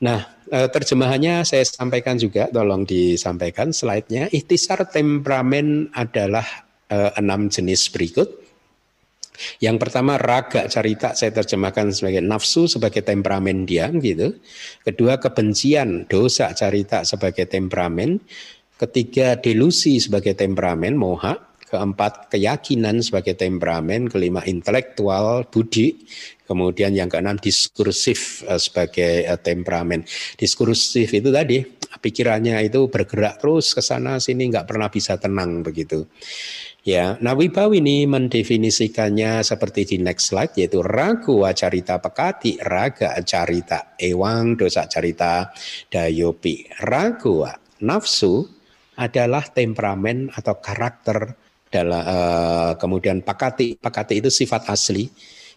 Nah eh, terjemahannya saya sampaikan juga tolong disampaikan slide-nya ikhtisar temperamen adalah uh, enam jenis berikut. Yang pertama raga carita saya terjemahkan sebagai nafsu sebagai temperamen dia gitu. Kedua kebencian dosa carita sebagai temperamen. ketiga delusi sebagai temperamen moha, keempat keyakinan sebagai temperamen, kelima intelektual budi, kemudian yang keenam diskursif uh, sebagai uh, temperamen. Diskursif itu tadi pikirannya itu bergerak terus ke sana sini nggak pernah bisa tenang begitu. Ya, nah ini mendefinisikannya seperti di next slide yaitu ragu carita pekati, raga carita ewang, dosa carita dayopi. Ragu nafsu adalah temperamen atau karakter dalam uh, kemudian pakati, pakati itu sifat asli.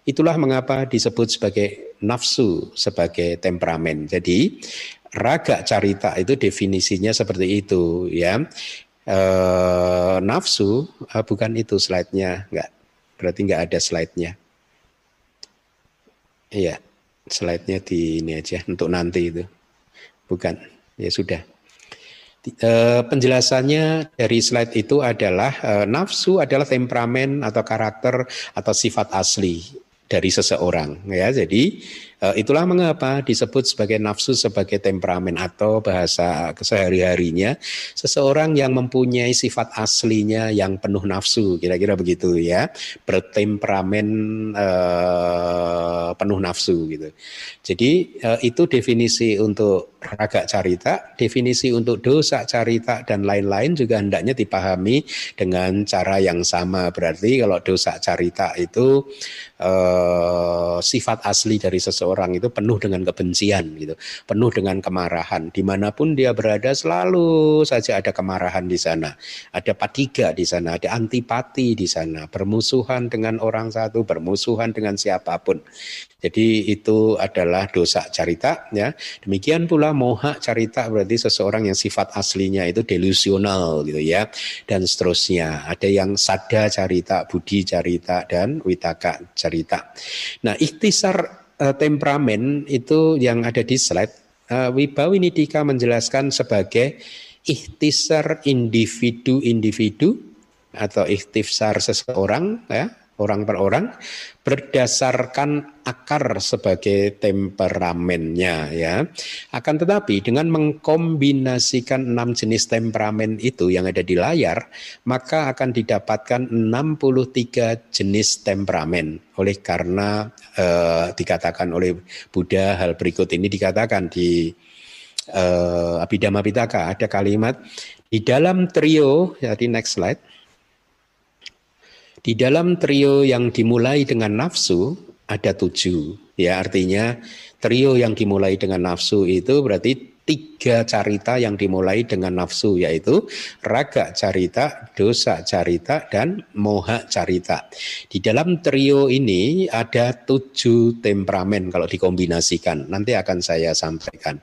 Itulah mengapa disebut sebagai nafsu sebagai temperamen. Jadi raga carita itu definisinya seperti itu ya. Eh, nafsu eh, bukan itu slide-nya enggak. Berarti enggak ada slide-nya. Iya slide-nya di ini aja untuk nanti itu. Bukan ya sudah eh, penjelasannya dari slide itu adalah eh, nafsu adalah temperamen atau karakter atau sifat asli dari seseorang ya jadi Eh, itulah mengapa disebut sebagai nafsu sebagai temperamen atau bahasa kesehari-harinya seseorang yang mempunyai sifat aslinya yang penuh nafsu, kira-kira begitu ya, bertemperamen penuh nafsu gitu. Jadi itu definisi untuk raga carita, definisi untuk dosa carita dan lain-lain juga hendaknya dipahami dengan cara yang sama. Berarti kalau dosa carita itu eh, sifat asli dari seseorang orang itu penuh dengan kebencian gitu, penuh dengan kemarahan. Di mana pun dia berada selalu saja ada kemarahan di sana, ada patiga di sana, ada antipati di sana, bermusuhan dengan orang satu, bermusuhan dengan siapa pun. Jadi itu adalah dosa carita ya. Demikian pula moha carita berarti seseorang yang sifat aslinya itu delusional gitu ya dan seterusnya. Ada yang sada carita, budi carita dan witaka carita. Nah, ikhtisar uh, temperamen itu yang ada di slide, uh, Wibawinidika menjelaskan sebagai ikhtisar individu-individu atau ikhtisar seseorang ya orang per orang berdasarkan akar sebagai temperamennya ya. Akan tetapi dengan mengkombinasikan enam jenis temperamen itu yang ada di layar, maka akan didapatkan 63 jenis temperamen. Oleh karena eh, dikatakan oleh Buddha hal berikut ini dikatakan di eh, Abhidhamma Pitaka ada kalimat di dalam trio, jadi next slide di dalam trio yang dimulai dengan nafsu ada tujuh. Ya artinya trio yang dimulai dengan nafsu itu berarti tiga carita yang dimulai dengan nafsu yaitu raga carita, dosa carita, dan moha carita. Di dalam trio ini ada tujuh temperamen kalau dikombinasikan. Nanti akan saya sampaikan.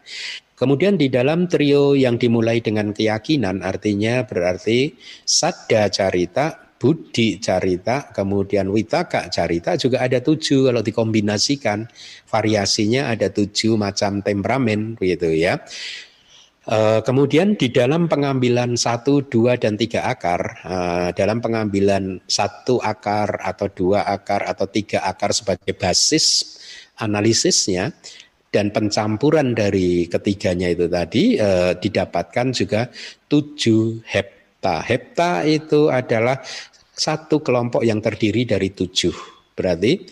Kemudian di dalam trio yang dimulai dengan keyakinan artinya berarti sadda carita, Budi carita, kemudian witaka carita juga ada tujuh kalau dikombinasikan variasinya ada tujuh macam temperamen begitu ya. E, kemudian di dalam pengambilan satu, dua dan tiga akar, e, dalam pengambilan satu akar atau dua akar atau tiga akar sebagai basis analisisnya dan pencampuran dari ketiganya itu tadi e, didapatkan juga tujuh hepta. Hepta itu adalah satu kelompok yang terdiri dari tujuh. Berarti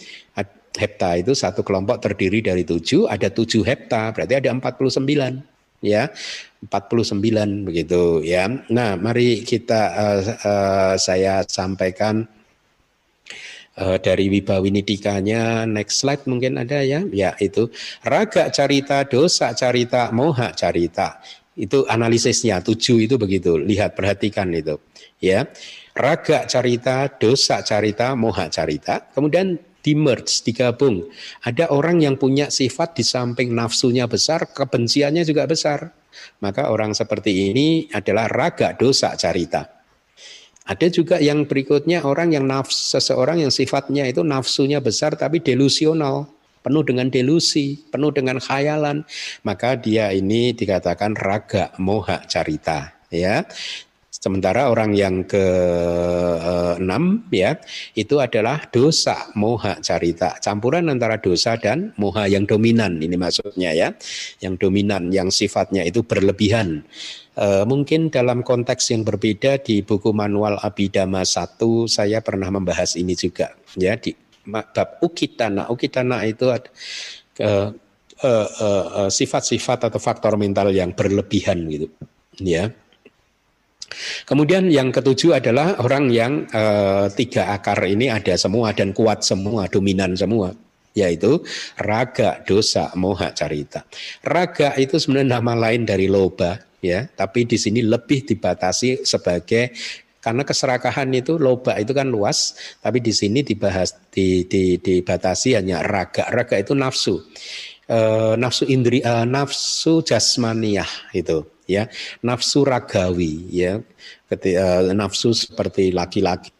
hepta itu satu kelompok terdiri dari tujuh, ada tujuh hepta, berarti ada 49 ya 49 begitu ya. Nah, mari kita uh, uh, saya sampaikan uh, dari Wibawinidikanya next slide mungkin ada ya. Ya, itu raga carita, dosa carita, moha carita. Itu analisisnya tujuh itu begitu. Lihat perhatikan itu ya raga carita, dosa carita, moha carita, kemudian di merge, digabung. Ada orang yang punya sifat di samping nafsunya besar, kebenciannya juga besar. Maka orang seperti ini adalah raga dosa carita. Ada juga yang berikutnya orang yang nafs seseorang yang sifatnya itu nafsunya besar tapi delusional, penuh dengan delusi, penuh dengan khayalan, maka dia ini dikatakan raga moha carita, ya. Sementara orang yang ke enam ya itu adalah dosa moha carita, campuran antara dosa dan moha yang dominan ini maksudnya ya, yang dominan, yang sifatnya itu berlebihan. E, mungkin dalam konteks yang berbeda di buku manual Abidama 1 saya pernah membahas ini juga ya di bab ukitana. Ukitana itu uh, uh, uh, sifat-sifat atau faktor mental yang berlebihan gitu ya Kemudian yang ketujuh adalah orang yang uh, tiga akar ini ada semua dan kuat semua, dominan semua yaitu raga, dosa, moha, carita. Raga itu sebenarnya nama lain dari loba ya, tapi di sini lebih dibatasi sebagai karena keserakahan itu loba itu kan luas, tapi di sini dibahas di, di, dibatasi hanya raga. Raga itu nafsu, e, nafsu indri, e, nafsu jasmaniyah itu ya. Nafsu ragawi ya. Ketika, uh, nafsu seperti laki-laki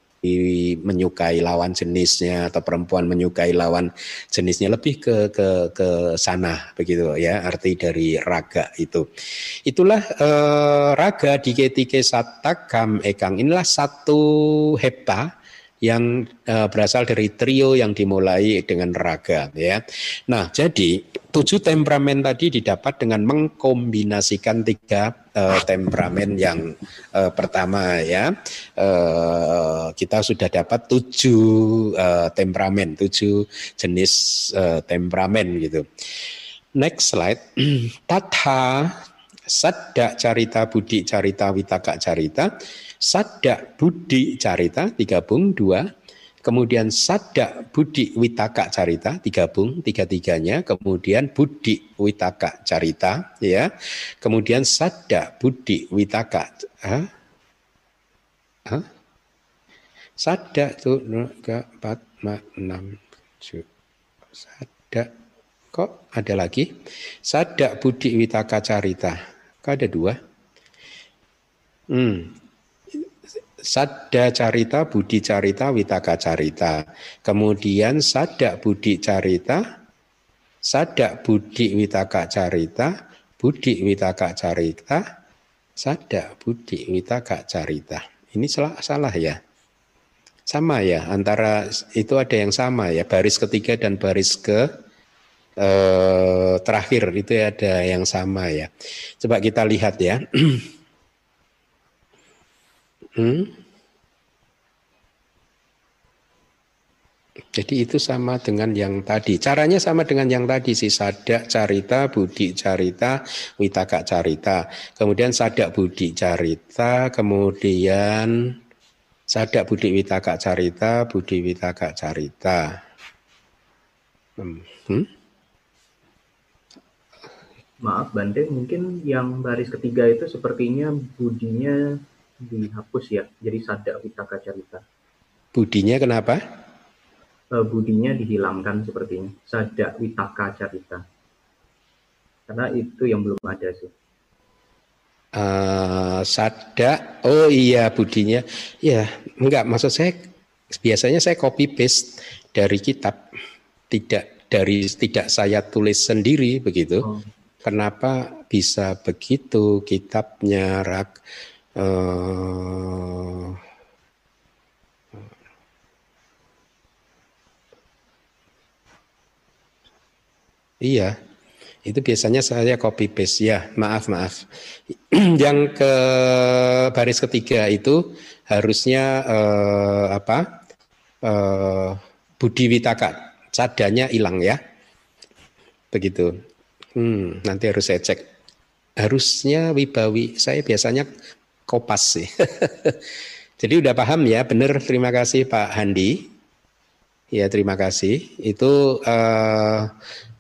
menyukai lawan jenisnya atau perempuan menyukai lawan jenisnya lebih ke ke ke sana begitu ya arti dari raga itu. Itulah eh, raga di ketike satakam ekang inilah satu hepa yang uh, berasal dari trio yang dimulai dengan raga ya. Nah, jadi tujuh temperamen tadi didapat dengan mengkombinasikan tiga uh, temperamen yang uh, pertama ya. Uh, kita sudah dapat tujuh uh, temperamen, tujuh jenis uh, temperamen gitu. Next slide. Tatha sadda carita budi carita witaka carita Sada Budi Carita digabung dua, kemudian Sada Budi Witaka Carita digabung tiga-tiganya, kemudian Budi Witaka Carita ya. Kemudian Sada Budi Witaka ha? Ha? Sada itu empat enam Sada kok ada lagi Sada Budi Witaka Carita kok ada dua hmm Sada carita, budi carita, witaka carita. Kemudian sada budi carita, sada budi witaka carita, budi witaka carita, sada budi witaka carita. Ini salah, salah ya? Sama ya, antara itu ada yang sama ya, baris ketiga dan baris ke eh, terakhir itu ada yang sama ya. Coba kita lihat ya. Hmm? Jadi itu sama dengan yang tadi. Caranya sama dengan yang tadi sih sadak carita, budi carita, witaka carita. Kemudian sadak budi carita, kemudian sadak budi witaka carita, budi witaka carita. Hmm. hmm? Maaf Bante, mungkin yang baris ketiga itu sepertinya budinya dihapus ya, jadi sada witaka carita. Budinya kenapa? Uh, budinya dihilangkan sepertinya, sada witaka carita. Karena itu yang belum ada sih. Uh, sada, oh iya budinya, ya enggak maksud saya biasanya saya copy paste dari kitab, tidak dari tidak saya tulis sendiri begitu. Oh. Kenapa bisa begitu kitabnya rak? Uh, iya, itu biasanya saya copy paste ya. Maaf maaf. Yang ke baris ketiga itu harusnya uh, apa? Uh, Budi Witaka, cadanya hilang ya. Begitu. Hmm, nanti harus saya cek. Harusnya Wibawi. Saya biasanya kopas sih. Jadi udah paham ya, benar. Terima kasih Pak Handi. Ya terima kasih. Itu uh,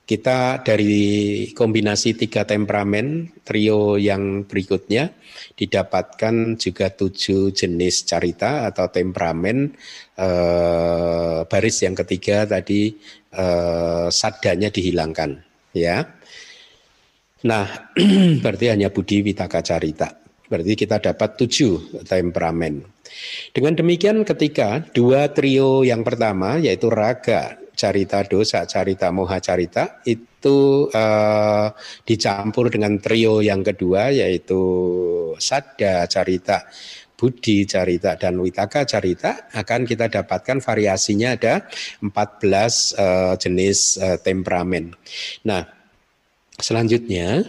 kita dari kombinasi tiga temperamen trio yang berikutnya didapatkan juga tujuh jenis carita atau temperamen. Uh, baris yang ketiga tadi uh, sadanya dihilangkan, ya. Nah, berarti hanya budi witaka carita. Berarti kita dapat tujuh temperamen. Dengan demikian ketika dua trio yang pertama yaitu raga, carita dosa, carita moha carita itu uh, dicampur dengan trio yang kedua yaitu sada carita budi carita dan witaka carita akan kita dapatkan variasinya ada 14 uh, jenis uh, temperamen. Nah, selanjutnya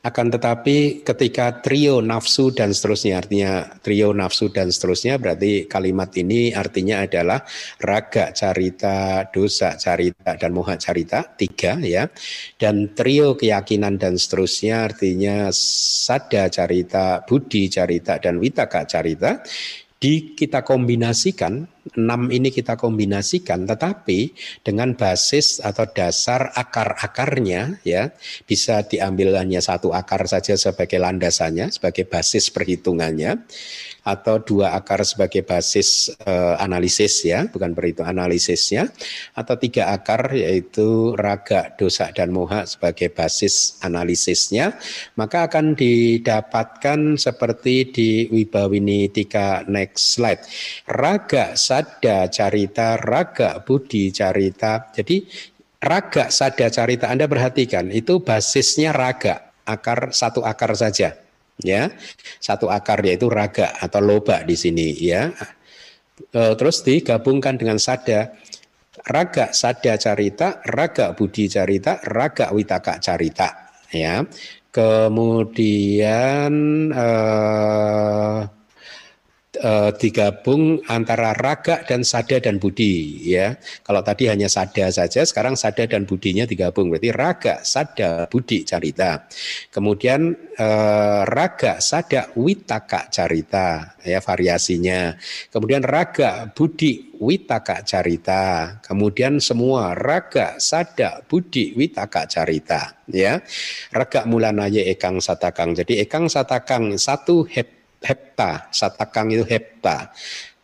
akan tetapi ketika trio nafsu dan seterusnya artinya trio nafsu dan seterusnya berarti kalimat ini artinya adalah raga carita, dosa carita dan moha carita tiga ya. Dan trio keyakinan dan seterusnya artinya sada carita, budi carita dan witaka carita di kita kombinasikan enam ini kita kombinasikan tetapi dengan basis atau dasar akar-akarnya ya bisa diambil hanya satu akar saja sebagai landasannya sebagai basis perhitungannya atau dua akar sebagai basis uh, analisis ya, bukan perhitung analisisnya, atau tiga akar yaitu raga, dosa dan moha sebagai basis analisisnya, maka akan didapatkan seperti di Wibawini Tika next slide. Raga, sada, carita, raga, budi, carita. Jadi raga, sada, carita Anda perhatikan itu basisnya raga, akar satu akar saja ya satu akar yaitu raga atau loba di sini ya. E, terus digabungkan dengan sada raga sada carita raga budi carita raga witaka carita ya. Kemudian eh, uh, digabung antara raga dan sada dan budi ya. Kalau tadi hanya sada saja, sekarang sada dan budinya digabung berarti raga, sada, budi carita. Kemudian uh, raga, sada, witaka carita ya variasinya. Kemudian raga, budi, witaka carita. Kemudian semua raga, sada, budi, witaka carita ya. Raga mulanaya ekang satakang. Jadi ekang satakang satu hep hepta, satakang itu hepta.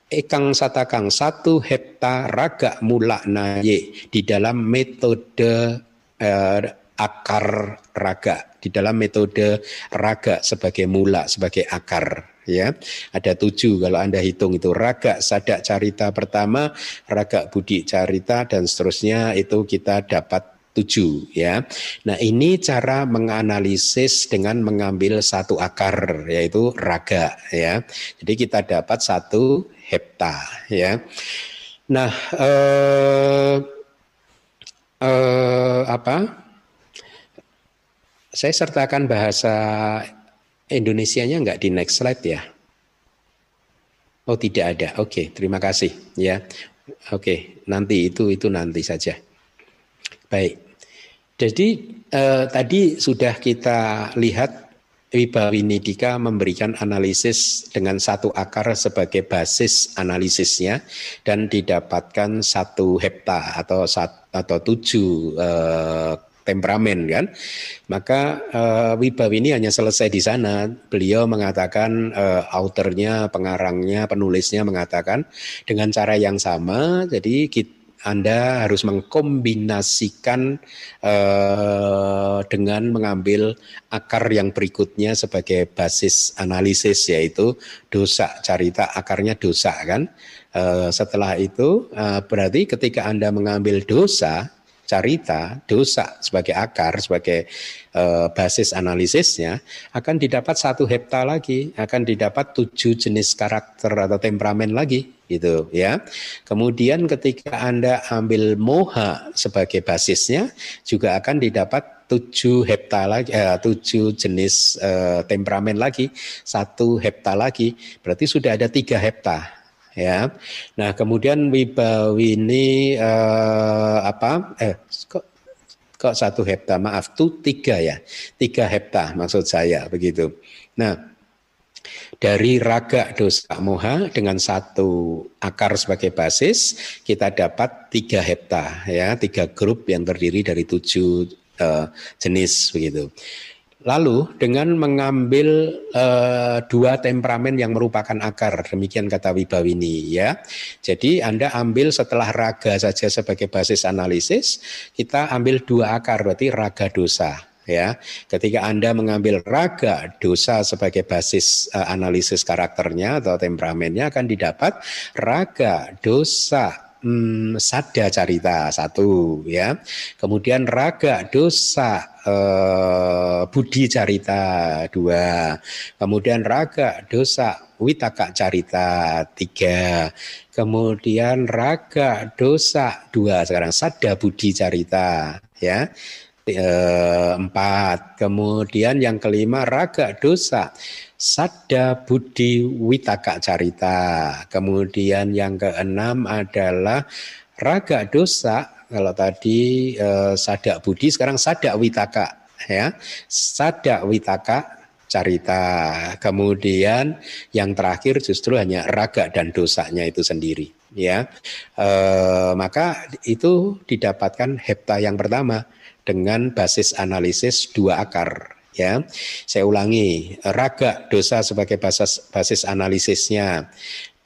Ekang satakang satu hepta raga mula naye di dalam metode eh, akar raga di dalam metode raga sebagai mula sebagai akar ya. Ada tujuh kalau anda hitung itu. Raga sadak carita pertama raga budi carita dan seterusnya itu kita dapat tujuh ya. Nah ini cara menganalisis dengan mengambil satu akar yaitu raga ya. Jadi kita dapat satu hepta ya. Nah eh, eh, apa? Saya sertakan bahasa Indonesianya enggak di next slide ya. Oh tidak ada. Oke, terima kasih ya. Oke, nanti itu itu nanti saja. Baik. Jadi eh, tadi sudah kita lihat Wibawinidika memberikan analisis dengan satu akar sebagai basis analisisnya dan didapatkan satu hepta atau sat, atau tujuh eh, temperamen kan? Maka uh, Wibawini hanya selesai di sana. Beliau mengatakan uh, autornya pengarangnya penulisnya mengatakan dengan cara yang sama. Jadi kita anda harus mengkombinasikan uh, dengan mengambil akar yang berikutnya sebagai basis analisis yaitu dosa carita akarnya dosa kan. Uh, setelah itu uh, berarti ketika Anda mengambil dosa carita, dosa sebagai akar, sebagai uh, basis analisisnya, akan didapat satu hepta lagi, akan didapat tujuh jenis karakter atau temperamen lagi, gitu ya. Kemudian ketika Anda ambil moha sebagai basisnya, juga akan didapat tujuh hepta lagi, eh, tujuh jenis eh, temperamen lagi, satu hepta lagi, berarti sudah ada tiga hepta ya. Nah, kemudian Wibawini eh, apa? Eh, kok kok satu hepta? Maaf, tuh tiga ya, tiga hepta maksud saya begitu. Nah, dari raga dosa moha dengan satu akar sebagai basis kita dapat tiga hepta ya tiga grup yang terdiri dari tujuh uh, jenis begitu. Lalu dengan mengambil uh, dua temperamen yang merupakan akar, demikian kata Wibawini ya. Jadi Anda ambil setelah raga saja sebagai basis analisis, kita ambil dua akar berarti raga dosa ya. Ketika Anda mengambil raga dosa sebagai basis uh, analisis karakternya atau temperamennya akan didapat raga dosa hmm, sada carita satu ya. Kemudian raga dosa eh, budi carita dua. Kemudian raga dosa witaka carita tiga. Kemudian raga dosa dua sekarang sada budi carita ya empat. Kemudian yang kelima raga dosa Sada Budi Witaka Carita. Kemudian yang keenam adalah Raga Dosa. Kalau tadi eh, Sada Budi, sekarang Sada Witaka. Ya, Sada Witaka Carita. Kemudian yang terakhir justru hanya raga dan dosanya itu sendiri. Ya, e, maka itu didapatkan hepta yang pertama dengan basis analisis dua akar ya. Saya ulangi, raga dosa sebagai basis basis analisisnya.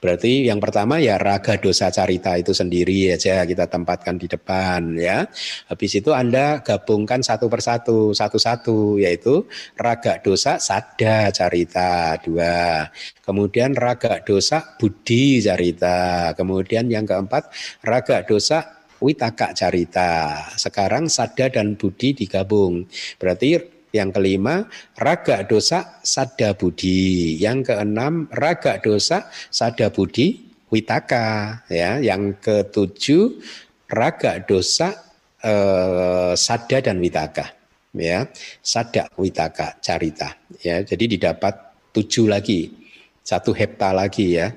Berarti yang pertama ya raga dosa carita itu sendiri aja kita tempatkan di depan ya. Habis itu Anda gabungkan satu persatu, satu-satu yaitu raga dosa sada carita dua. Kemudian raga dosa budi carita. Kemudian yang keempat raga dosa witaka carita. Sekarang sada dan budi digabung. Berarti yang kelima, raga dosa sada budi. Yang keenam, raga dosa sada budi witaka. Ya, yang ketujuh, raga dosa eh, sada dan witaka. Ya, sada witaka carita. Ya, jadi didapat tujuh lagi, satu hepta lagi ya.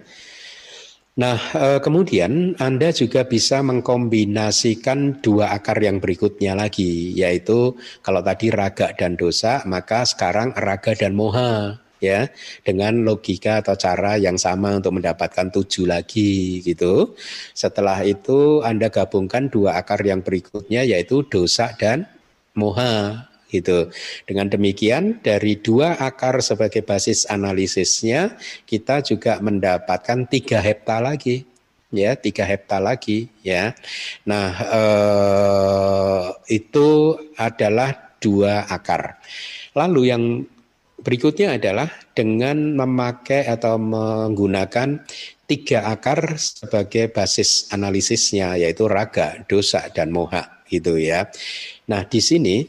Nah, eh, kemudian Anda juga bisa mengkombinasikan dua akar yang berikutnya lagi, yaitu kalau tadi raga dan dosa, maka sekarang raga dan moha, ya, dengan logika atau cara yang sama untuk mendapatkan tujuh lagi, gitu. Setelah itu Anda gabungkan dua akar yang berikutnya, yaitu dosa dan moha, gitu. Dengan demikian dari dua akar sebagai basis analisisnya kita juga mendapatkan tiga hepta lagi ya tiga hepta lagi ya. Nah eh, itu adalah dua akar. Lalu yang berikutnya adalah dengan memakai atau menggunakan tiga akar sebagai basis analisisnya yaitu raga, dosa dan moha gitu ya. Nah di sini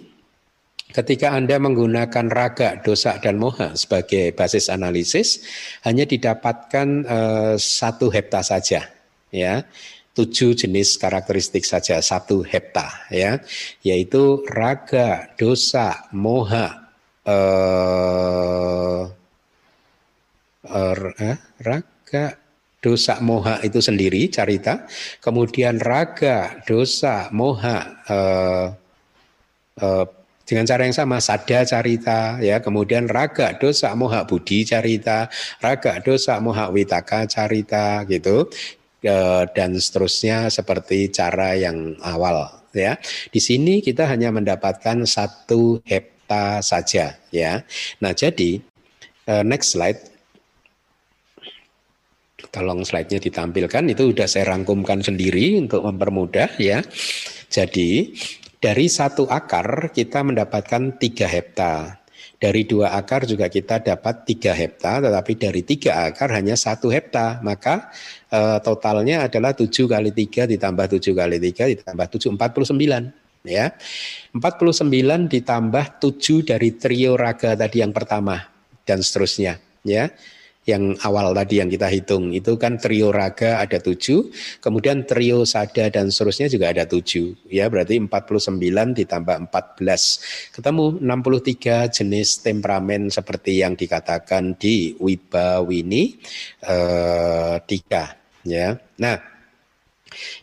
Ketika Anda menggunakan raga, dosa, dan moha sebagai basis analisis, hanya didapatkan uh, satu hepta saja, ya. Tujuh jenis karakteristik saja satu hepta, ya, yaitu raga, dosa, moha, uh, uh, raga, dosa moha itu sendiri carita. Kemudian raga dosa moha uh, uh, dengan cara yang sama sada carita ya. Kemudian raga dosa moha budi carita raga dosa moha witaka carita gitu. E, dan seterusnya seperti cara yang awal ya. Di sini kita hanya mendapatkan satu hepta saja ya. Nah jadi e, next slide. Tolong slide-nya ditampilkan. Itu sudah saya rangkumkan sendiri untuk mempermudah ya. Jadi dari satu akar kita mendapatkan tiga hepta. Dari dua akar juga kita dapat tiga hepta, tetapi dari tiga akar hanya satu hepta. Maka e, totalnya adalah tujuh kali tiga ditambah tujuh kali tiga ditambah tujuh empat puluh sembilan. Ya, empat puluh sembilan ditambah tujuh dari trio raga tadi yang pertama dan seterusnya. Ya, yang awal tadi yang kita hitung itu kan trio raga ada tujuh, kemudian trio sada dan seterusnya juga ada tujuh, ya berarti 49 ditambah 14, ketemu 63 jenis temperamen seperti yang dikatakan di Wibawini eh, tiga, ya. Nah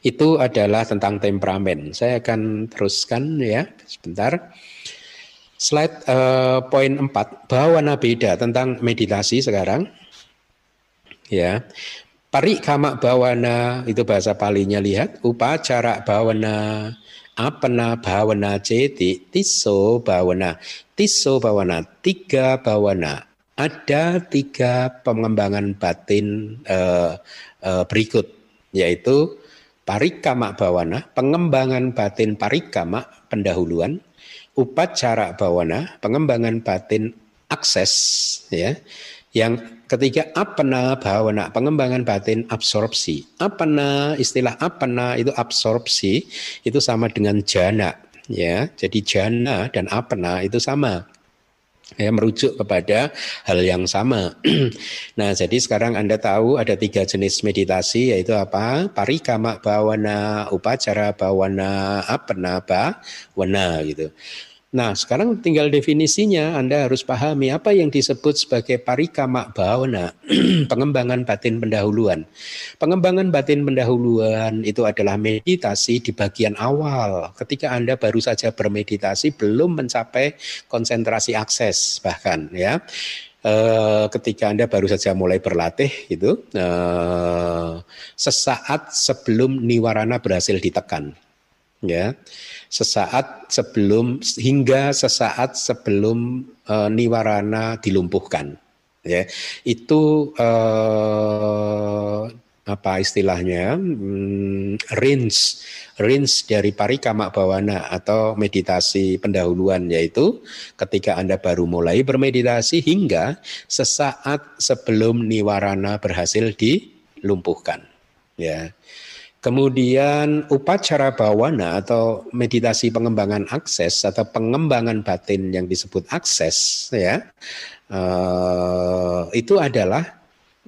itu adalah tentang temperamen. Saya akan teruskan ya sebentar. Slide uh, poin 4, bawana beda tentang meditasi sekarang ya. Kama bawana itu bahasa palinya lihat. Upacara bawana apana bawana ceti tiso bawana tiso bawana tiga bawana ada tiga pengembangan batin uh, uh, berikut yaitu parikama bawana pengembangan batin parikama pendahuluan. Upacara bawana pengembangan batin akses ya. Yang ketiga apana bhavana, pengembangan batin absorpsi. Apana, istilah apana itu absorpsi itu sama dengan jana ya. Jadi jana dan apana itu sama ya merujuk kepada hal yang sama. nah, jadi sekarang Anda tahu ada tiga jenis meditasi yaitu apa? Parikama bawana, upacara bawana, apana bawana gitu. Nah, sekarang tinggal definisinya Anda harus pahami apa yang disebut sebagai parikama bhavana, pengembangan batin pendahuluan. Pengembangan batin pendahuluan itu adalah meditasi di bagian awal. Ketika Anda baru saja bermeditasi belum mencapai konsentrasi akses bahkan ya. E, ketika Anda baru saja mulai berlatih itu e, sesaat sebelum niwarana berhasil ditekan ya sesaat sebelum hingga sesaat sebelum e, niwarana dilumpuhkan. Ya itu e, apa istilahnya hmm, range range dari parikama bawana atau meditasi pendahuluan yaitu ketika Anda baru mulai bermeditasi hingga sesaat sebelum niwarana berhasil dilumpuhkan. Ya Kemudian upacara bawana atau meditasi pengembangan akses atau pengembangan batin yang disebut akses ya uh, itu adalah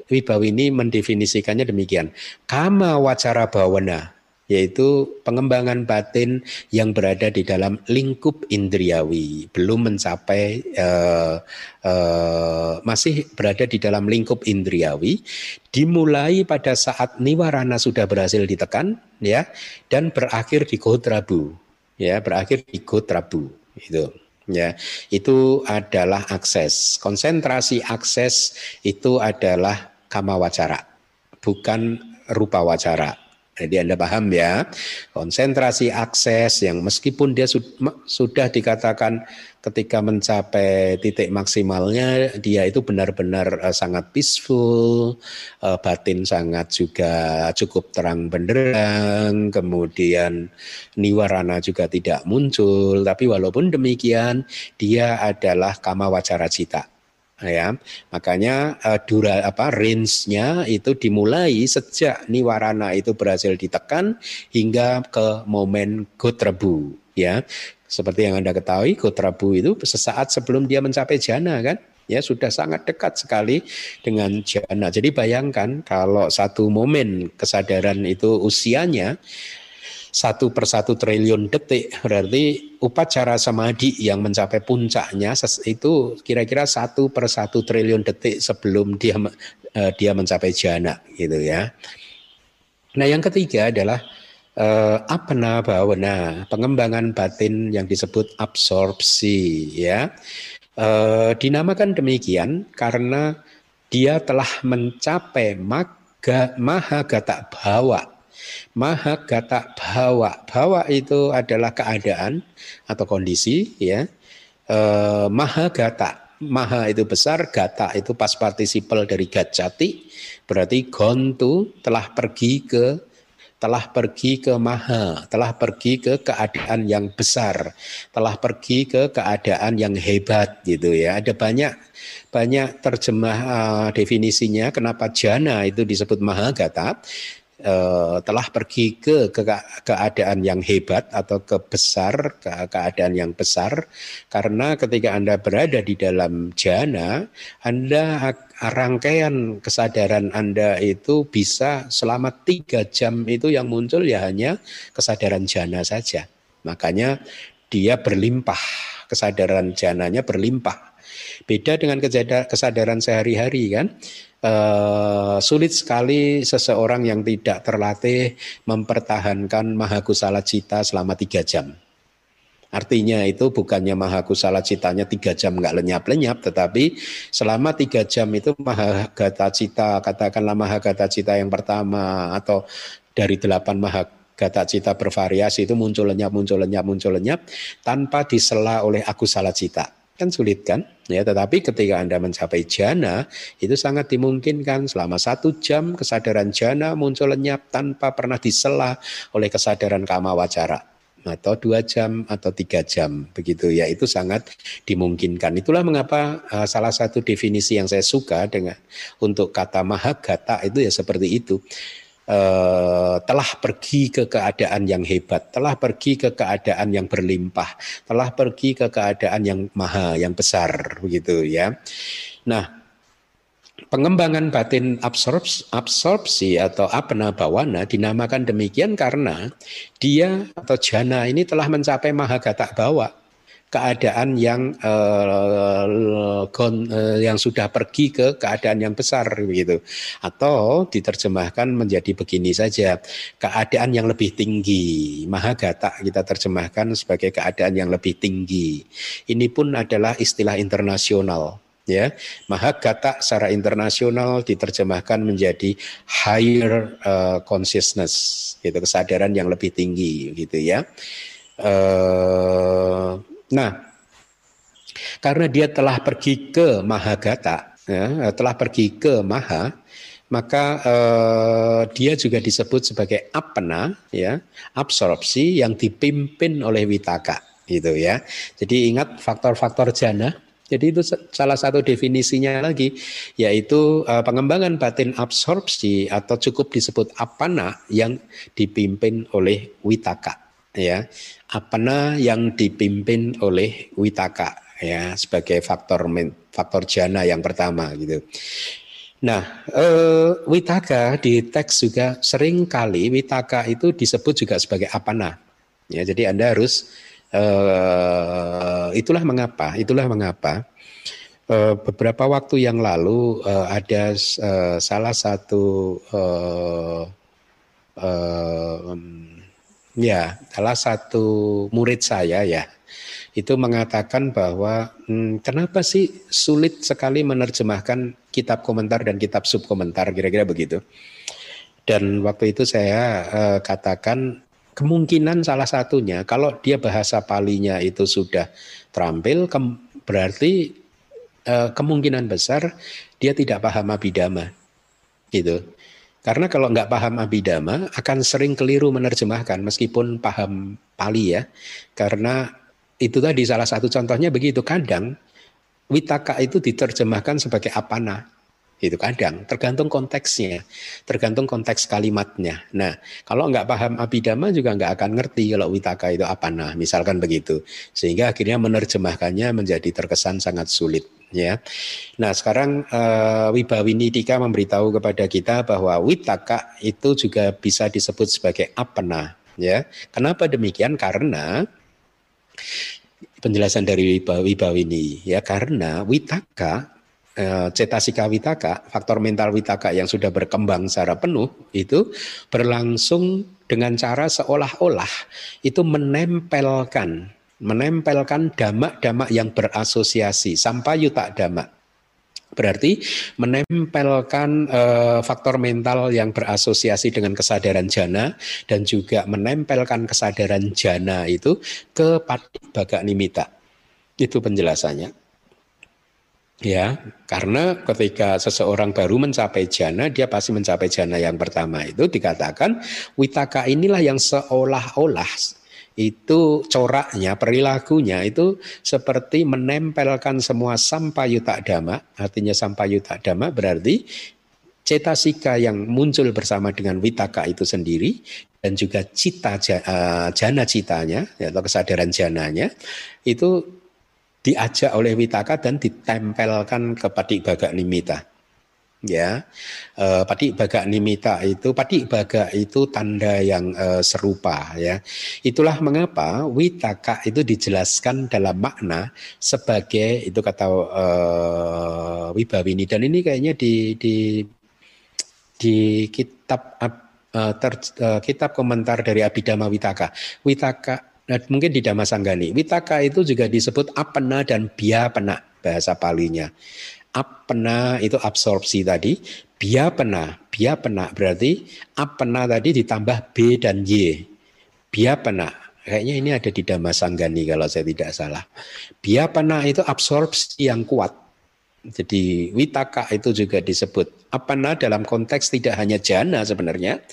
Wibawini mendefinisikannya demikian. Kama wacara bawana yaitu pengembangan batin yang berada di dalam lingkup indriawi, belum mencapai uh, uh, masih berada di dalam lingkup indriawi, dimulai pada saat niwarana sudah berhasil ditekan, ya, dan berakhir di gotrabu, ya, berakhir di gotrabu, itu. Ya, itu adalah akses. Konsentrasi akses itu adalah kama wacara, bukan rupa wacara. Jadi Anda paham ya, konsentrasi akses yang meskipun dia sudah dikatakan ketika mencapai titik maksimalnya dia itu benar-benar uh, sangat peaceful, uh, batin sangat juga cukup terang benderang, kemudian niwarana juga tidak muncul, tapi walaupun demikian dia adalah kama wacara cita ya makanya uh, dura apa range-nya itu dimulai sejak niwarana itu berhasil ditekan hingga ke momen gotrebu ya. Seperti yang anda ketahui gotrebu itu sesaat sebelum dia mencapai jana kan? Ya sudah sangat dekat sekali dengan jana. Jadi bayangkan kalau satu momen kesadaran itu usianya satu per satu triliun detik berarti upacara samadhi yang mencapai puncaknya itu kira-kira satu per satu triliun detik sebelum dia uh, dia mencapai jana gitu ya. Nah yang ketiga adalah uh, apna bhavana pengembangan batin yang disebut absorpsi ya. Uh, dinamakan demikian karena dia telah mencapai maga, maha gata bawa Maha gata bawa. Bawa itu adalah keadaan atau kondisi ya. E, maha gata. Maha itu besar, gata itu pas partisipal dari gacati. Berarti gontu telah pergi ke telah pergi ke maha, telah pergi ke keadaan yang besar, telah pergi ke keadaan yang hebat gitu ya. Ada banyak banyak terjemah uh, definisinya kenapa jana itu disebut maha gata uh, telah pergi ke, ke keadaan yang hebat atau kebesar ke keadaan yang besar. Karena ketika anda berada di dalam jana anda rangkaian kesadaran anda itu bisa selama tiga jam itu yang muncul ya hanya kesadaran jana saja. Makanya dia berlimpah kesadaran jananya berlimpah. Beda dengan kesadaran sehari-hari kan Uh, sulit sekali seseorang yang tidak terlatih mempertahankan mahakusala cita selama tiga jam. Artinya itu bukannya mahakusala citanya tiga jam nggak lenyap-lenyap, tetapi selama tiga jam itu mahagata cita, katakanlah mahagata cita yang pertama atau dari delapan mahagata cita bervariasi itu muncul lenyap, muncul lenyap, muncul lenyap tanpa disela oleh akusala cita Kan sulit kan? Ya, tetapi ketika Anda mencapai jana, itu sangat dimungkinkan selama satu jam kesadaran jana muncul lenyap tanpa pernah disela oleh kesadaran kama wacara. atau dua jam atau tiga jam begitu ya itu sangat dimungkinkan itulah mengapa uh, salah satu definisi yang saya suka dengan untuk kata mahagata itu ya seperti itu uh, telah pergi ke keadaan yang hebat telah pergi ke keadaan yang berlimpah telah pergi ke keadaan yang maha yang besar begitu ya. Nah pengembangan batin absorpsi, absorpsi atau apna bawana dinamakan demikian karena dia atau jana ini telah mencapai mahagata bawa keadaan yang uh, uh, yang sudah pergi ke keadaan yang besar begitu. Atau diterjemahkan menjadi begini saja keadaan yang lebih tinggi. Mahagata kita terjemahkan sebagai keadaan yang lebih tinggi. Ini pun adalah istilah internasional ya. Mahagata secara internasional diterjemahkan menjadi higher uh, consciousness gitu kesadaran yang lebih tinggi gitu ya. Uh, nah karena dia telah pergi ke mahagata ya, telah pergi ke maha maka uh, dia juga disebut sebagai apna ya absorpsi yang dipimpin oleh witaka gitu ya. Jadi ingat faktor-faktor jana. Jadi itu salah satu definisinya lagi, yaitu uh, pengembangan batin absorpsi atau cukup disebut apana yang dipimpin oleh witaka, ya, apana yang dipimpin oleh witaka, ya, sebagai faktor faktor jana yang pertama gitu. Nah, uh, witaka di teks juga sering kali witaka itu disebut juga sebagai apana. Ya, jadi Anda harus Uh, itulah mengapa, itulah mengapa uh, beberapa waktu yang lalu uh, ada uh, salah satu uh, uh, ya salah satu murid saya ya itu mengatakan bahwa hmm, kenapa sih sulit sekali menerjemahkan kitab komentar dan kitab subkomentar kira-kira begitu. Dan waktu itu saya uh, katakan Kemungkinan salah satunya kalau dia bahasa palinya itu sudah terampil berarti eh, kemungkinan besar dia tidak paham abidama. Gitu. Karena kalau nggak paham abidama akan sering keliru menerjemahkan meskipun paham pali ya. Karena itu tadi salah satu contohnya begitu kadang witaka itu diterjemahkan sebagai apana itu kadang tergantung konteksnya, tergantung konteks kalimatnya. Nah, kalau nggak paham abidama juga nggak akan ngerti kalau witaka itu apa nah, misalkan begitu. Sehingga akhirnya menerjemahkannya menjadi terkesan sangat sulit ya. Nah, sekarang uh, Wibawini Dika memberitahu kepada kita bahwa witaka itu juga bisa disebut sebagai apana ya. Kenapa demikian? Karena penjelasan dari Wibawini ya karena witaka Eh, cetasika witaka, faktor mental witaka yang sudah berkembang secara penuh itu berlangsung dengan cara seolah-olah itu menempelkan menempelkan damak-damak yang berasosiasi sampai yutak damak. Berarti menempelkan uh, faktor mental yang berasosiasi dengan kesadaran jana dan juga menempelkan kesadaran jana itu ke patik baga nimita. Itu penjelasannya. Ya, karena ketika seseorang baru mencapai jana, dia pasti mencapai jana yang pertama itu dikatakan witaka inilah yang seolah-olah itu coraknya, perilakunya itu seperti menempelkan semua sampayuta dhamma, artinya sampayuta dhamma berarti cetasika yang muncul bersama dengan witaka itu sendiri dan juga cita eh, jana citanya atau kesadaran jananya itu diajak oleh Witaka dan ditempelkan ke Padik Baga Nimita. Ya, e, Padik Baga Nimita itu Padik Baga itu tanda yang e, serupa ya. Itulah mengapa Witaka itu dijelaskan dalam makna sebagai itu kata e, Wibawini dan ini kayaknya di di di kitab ter, kitab komentar dari Abhidhamma Witaka. Witaka Nah, mungkin di Damasanggani. Witaka itu juga disebut apena dan biapena bahasa palinya. Apena itu absorpsi tadi, biapena, biapena berarti apena tadi ditambah B dan Y. Biapena, kayaknya ini ada di Damasanggani kalau saya tidak salah. Biapena itu absorpsi yang kuat. Jadi witaka itu juga disebut apana dalam konteks tidak hanya jana sebenarnya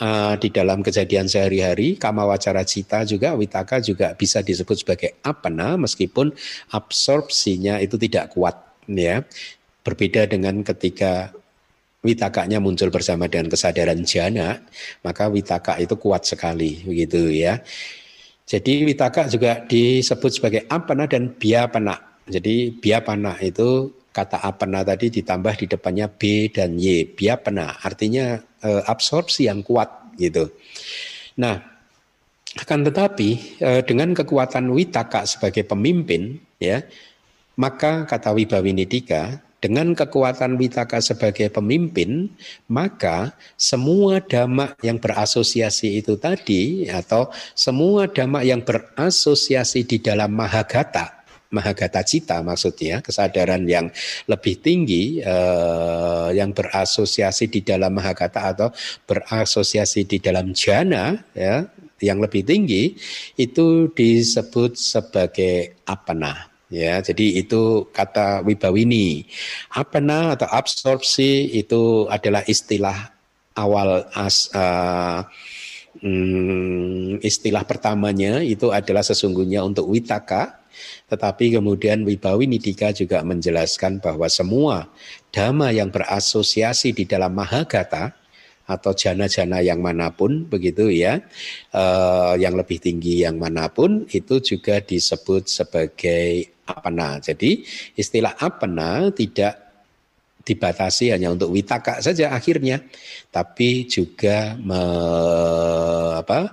uh, di dalam kejadian sehari-hari kama wacara cita juga witaka juga bisa disebut sebagai apana meskipun absorpsinya itu tidak kuat ya berbeda dengan ketika witakanya muncul bersama dengan kesadaran jana maka witaka itu kuat sekali begitu ya. Jadi witaka juga disebut sebagai apana dan biapana. Jadi biapana itu kata apana tadi ditambah di depannya B dan Y, biapana artinya e, absorpsi yang kuat gitu. Nah, akan tetapi e, dengan kekuatan witaka sebagai pemimpin ya, maka kata Wibawinidika dengan kekuatan witaka sebagai pemimpin, maka semua dhamma yang berasosiasi itu tadi atau semua dhamma yang berasosiasi di dalam mahagata Mahagata Cita maksudnya kesadaran yang lebih tinggi eh, yang berasosiasi di dalam Mahagata atau berasosiasi di dalam jana ya yang lebih tinggi itu disebut sebagai apana ya jadi itu kata wibawini. Apana atau absorpsi itu adalah istilah awal as uh, hmm, istilah pertamanya itu adalah sesungguhnya untuk witaka. Tetapi kemudian Wibawi Nidika juga menjelaskan bahwa semua dhamma yang berasosiasi di dalam Mahagata atau jana-jana yang mana pun begitu ya, eh, yang lebih tinggi yang mana pun itu juga disebut sebagai apana. Jadi istilah apana tidak dibatasi hanya untuk witaka saja akhirnya, tapi juga me, apa,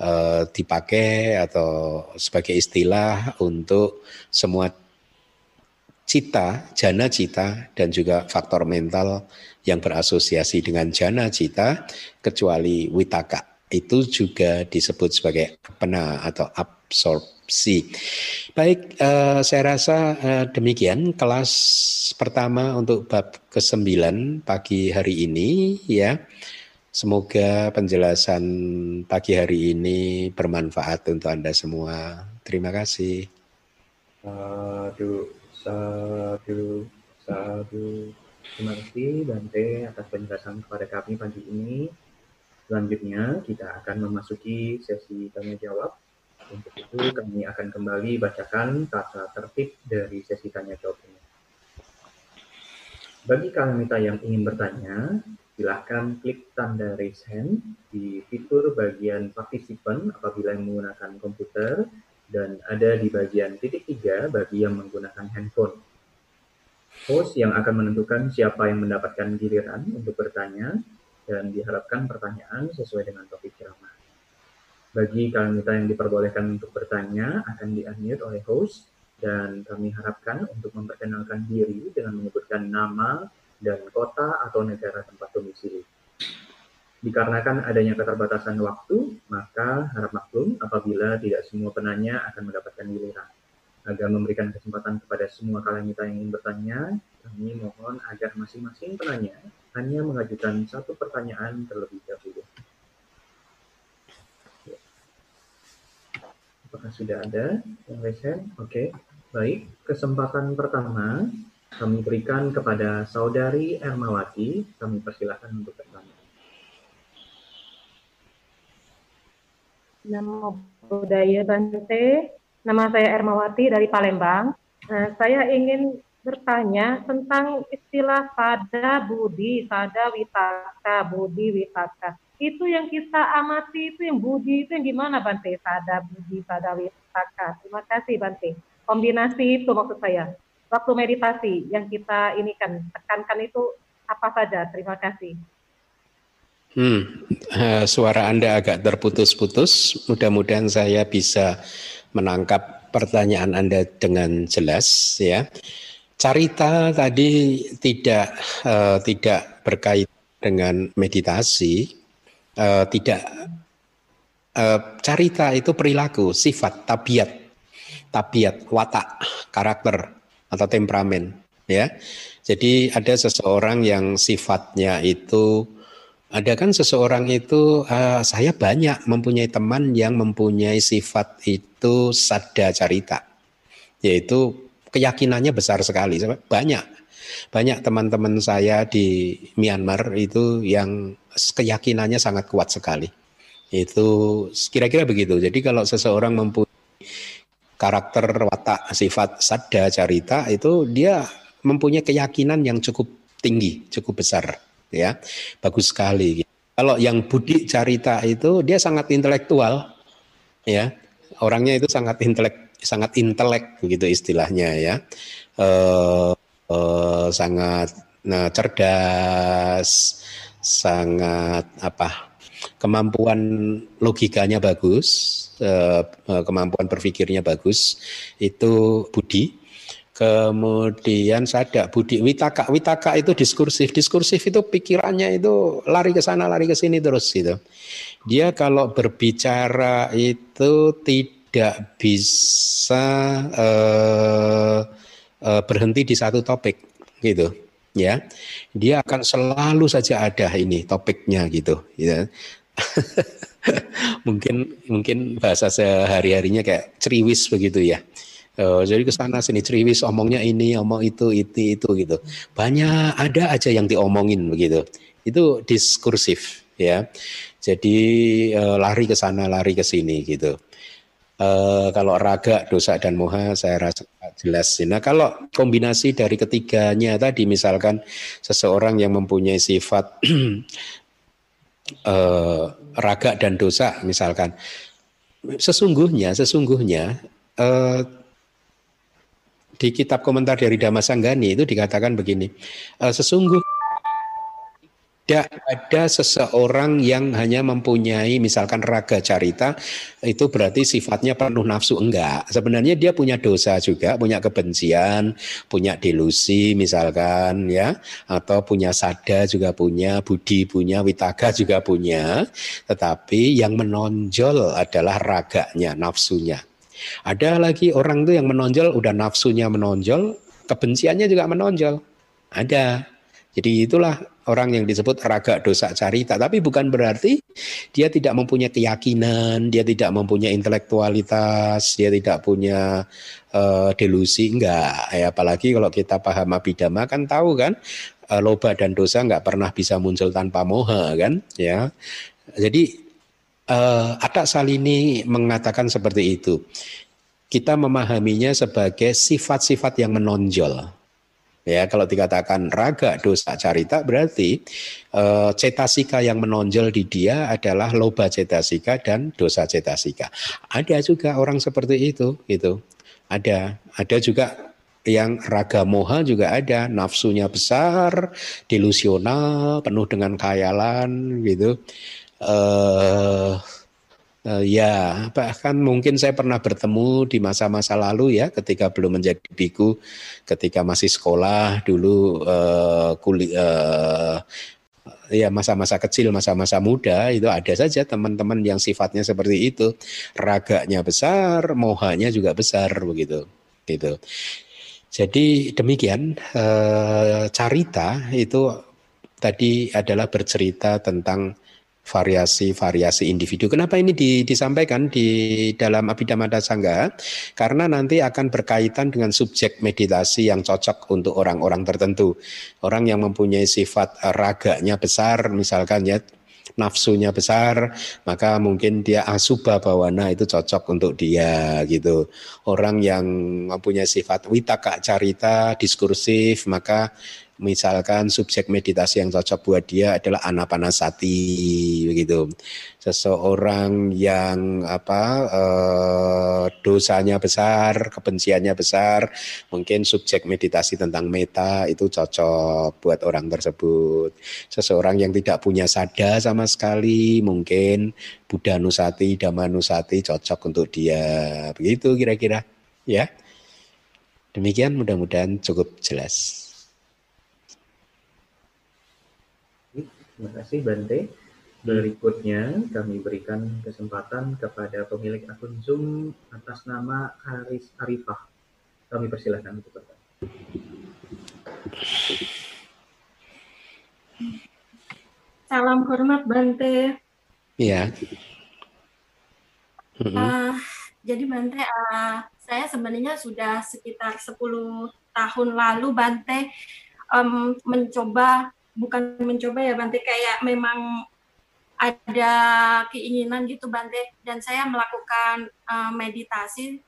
Eh, dipakai atau sebagai istilah untuk semua cita, jana cita dan juga faktor mental yang berasosiasi dengan jana cita kecuali witaka. Itu juga disebut sebagai pena atau absorpsi. Baik, uh, saya rasa uh, demikian kelas pertama untuk bab ke-9 pagi hari ini ya. Semoga penjelasan pagi hari ini bermanfaat untuk Anda semua. Terima kasih. Sadu, sadu, sadu. Terima kasih Bante atas penjelasan kepada kami pagi ini. Selanjutnya kita akan memasuki sesi tanya jawab. Untuk itu kami akan kembali bacakan tata tertib dari sesi tanya jawab ini. Bagi kalian yang ingin bertanya, silahkan klik tanda raise hand di fitur bagian partisipan apabila yang menggunakan komputer dan ada di bagian titik tiga bagi yang menggunakan handphone. Host yang akan menentukan siapa yang mendapatkan giliran untuk bertanya dan diharapkan pertanyaan sesuai dengan topik ceramah. Bagi kalian kita yang diperbolehkan untuk bertanya akan di-unmute oleh host dan kami harapkan untuk memperkenalkan diri dengan menyebutkan nama, dan kota atau negara tempat domisili. Dikarenakan adanya keterbatasan waktu, maka harap maklum apabila tidak semua penanya akan mendapatkan giliran. Agar memberikan kesempatan kepada semua kalian kita yang ingin bertanya, kami mohon agar masing-masing penanya hanya mengajukan satu pertanyaan terlebih dahulu. Apakah sudah ada yang raise Oke, baik. Kesempatan pertama kami berikan kepada Saudari Ermawati. Kami persilahkan untuk bertanya. Nama budaya Bante, nama saya Ermawati dari Palembang. Nah, saya ingin bertanya tentang istilah pada budi, pada witaka, budi witaka. Itu yang kita amati itu yang budi itu yang gimana Bante? Pada budi, pada witaka. Terima kasih Bante. Kombinasi itu maksud saya waktu meditasi yang kita ini kan tekankan itu apa saja? Terima kasih. Hmm, uh, suara Anda agak terputus-putus. Mudah-mudahan saya bisa menangkap pertanyaan Anda dengan jelas ya. Carita tadi tidak uh, tidak berkait dengan meditasi, uh, tidak uh, carita itu perilaku, sifat, tabiat, tabiat, watak, karakter atau temperamen ya. Jadi ada seseorang yang sifatnya itu ada kan seseorang itu uh, saya banyak mempunyai teman yang mempunyai sifat itu sada carita yaitu keyakinannya besar sekali. Banyak banyak teman-teman saya di Myanmar itu yang keyakinannya sangat kuat sekali. Itu kira-kira begitu. Jadi kalau seseorang mempunyai karakter watak sifat sadda carita itu dia mempunyai keyakinan yang cukup tinggi, cukup besar ya. Bagus sekali. Kalau yang budi carita itu dia sangat intelektual ya. Orangnya itu sangat intelek sangat intelek begitu istilahnya ya. Eh, eh, sangat nah, cerdas, sangat apa kemampuan logikanya bagus, eh, kemampuan berpikirnya bagus, itu budi. Kemudian sadar budi witaka, witaka itu diskursif, diskursif itu pikirannya itu lari ke sana, lari ke sini terus gitu. Dia kalau berbicara itu tidak bisa uh, uh, berhenti di satu topik gitu ya. Dia akan selalu saja ada ini topiknya gitu ya. Mungkin mungkin bahasa sehari harinya kayak ceriwis begitu ya uh, jadi ke sana sini ceriwis omongnya ini omong itu itu itu gitu. Banyak ada aja yang diomongin begitu. Itu diskursif ya. Jadi uh, lari ke sana lari ke sini gitu. Uh, kalau raga, dosa dan moha saya rasa jelas. Nah kalau kombinasi dari ketiganya tadi misalkan seseorang yang mempunyai sifat uh, raga dan dosa misalkan sesungguhnya sesungguhnya uh, di kitab komentar dari Damasanggani itu dikatakan begini uh, sesungguhnya tidak ada seseorang yang hanya mempunyai misalkan raga carita itu berarti sifatnya penuh nafsu. Enggak. Sebenarnya dia punya dosa juga punya kebencian punya delusi misalkan ya. Atau punya sada juga punya budi punya witaga juga punya. Tetapi yang menonjol adalah raganya nafsunya ada lagi orang tuh yang menonjol udah nafsunya menonjol kebenciannya juga menonjol ada jadi itulah orang yang disebut raga dosa carita. Tapi bukan berarti dia tidak mempunyai keyakinan, dia tidak mempunyai intelektualitas, dia tidak punya uh, delusi. Enggak. Ya, apalagi kalau kita paham abidama kan tahu kan uh, loba dan dosa enggak pernah bisa muncul tanpa moha kan. Ya. Jadi uh, Atak Salini mengatakan seperti itu. Kita memahaminya sebagai sifat-sifat yang menonjol Ya, kalau dikatakan raga dosa carita berarti e, cetasika yang menonjol di dia adalah loba cetasika dan dosa cetasika. Ada juga orang seperti itu, gitu. Ada, ada juga yang raga moha juga ada, nafsunya besar, delusional, penuh dengan khayalan, gitu. Eh Uh, ya, bahkan mungkin saya pernah bertemu di masa-masa lalu ya, ketika belum menjadi biku, ketika masih sekolah dulu uh, kuli, uh, ya masa-masa kecil, masa-masa muda itu ada saja teman-teman yang sifatnya seperti itu, raganya besar, mohanya juga besar begitu, gitu. Jadi demikian uh, carita itu tadi adalah bercerita tentang variasi-variasi individu. Kenapa ini di, disampaikan di dalam Abhidhamma Sangga? Karena nanti akan berkaitan dengan subjek meditasi yang cocok untuk orang-orang tertentu. Orang yang mempunyai sifat raganya besar, misalkan ya nafsunya besar, maka mungkin dia asuba bawana itu cocok untuk dia gitu. Orang yang mempunyai sifat witaka carita, diskursif, maka misalkan subjek meditasi yang cocok buat dia adalah anapanasati begitu. Seseorang yang apa eh, dosanya besar, kebenciannya besar, mungkin subjek meditasi tentang meta itu cocok buat orang tersebut. Seseorang yang tidak punya sada sama sekali, mungkin Buddha Nusati, Dhamma Nusati cocok untuk dia. Begitu kira-kira, ya. Demikian mudah-mudahan cukup jelas. Terima kasih Bante. Berikutnya kami berikan kesempatan kepada pemilik akun Zoom atas nama Haris Arifah. Kami persilahkan untuk bertanya. Salam hormat Bante. Iya. Uh, jadi Bante, uh, saya sebenarnya sudah sekitar 10 tahun lalu Bante um, mencoba bukan mencoba ya Bante. Kayak memang ada keinginan gitu Bante. Dan saya melakukan uh, meditasi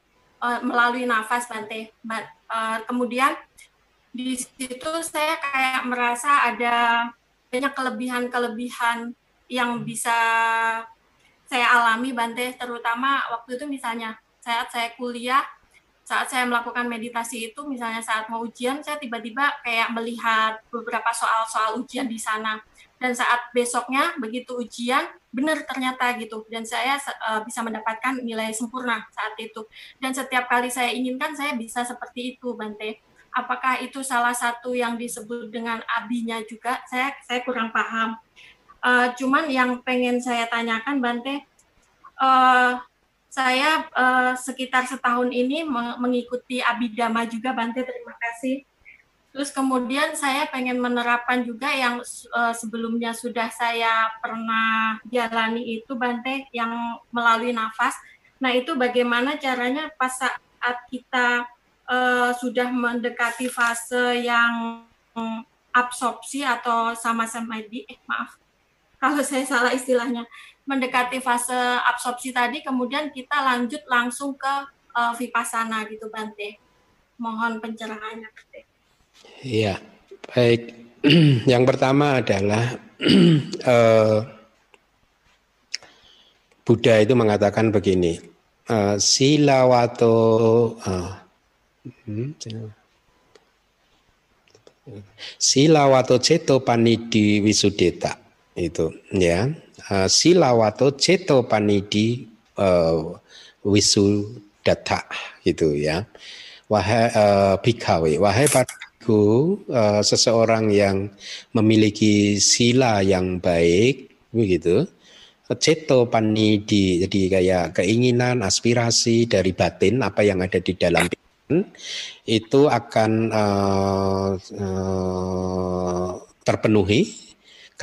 uh, melalui nafas Bante. Uh, kemudian di situ saya kayak merasa ada banyak kelebihan-kelebihan yang bisa saya alami Bante. Terutama waktu itu misalnya saat saya kuliah saat saya melakukan meditasi itu misalnya saat mau ujian saya tiba-tiba kayak melihat beberapa soal-soal ujian di sana. Dan saat besoknya begitu ujian benar ternyata gitu. Dan saya uh, bisa mendapatkan nilai sempurna saat itu. Dan setiap kali saya inginkan saya bisa seperti itu Bante. Apakah itu salah satu yang disebut dengan abinya juga? Saya saya kurang paham. Uh, cuman yang pengen saya tanyakan Bante uh, saya uh, sekitar setahun ini mengikuti abidama juga Bante terima kasih. Terus kemudian saya pengen menerapkan juga yang uh, sebelumnya sudah saya pernah jalani itu Bante yang melalui nafas. Nah itu bagaimana caranya pas saat kita uh, sudah mendekati fase yang absorpsi atau sama-sama di eh maaf kalau saya salah istilahnya mendekati fase absorpsi tadi kemudian kita lanjut langsung ke uh, vipassana gitu Bante mohon pencerahannya Iya baik. Yang pertama adalah uh, Buddha itu mengatakan begini uh, silawato uh, Hmm, Silawato ceto panidi wisudeta itu ya. Uh, silawato ceto panidi uh, wisudata gitu ya. Wahai uh, bikawe, wahai padaku uh, seseorang yang memiliki sila yang baik begitu ceto panidi jadi kayak keinginan aspirasi dari batin apa yang ada di dalam itu akan uh, uh, terpenuhi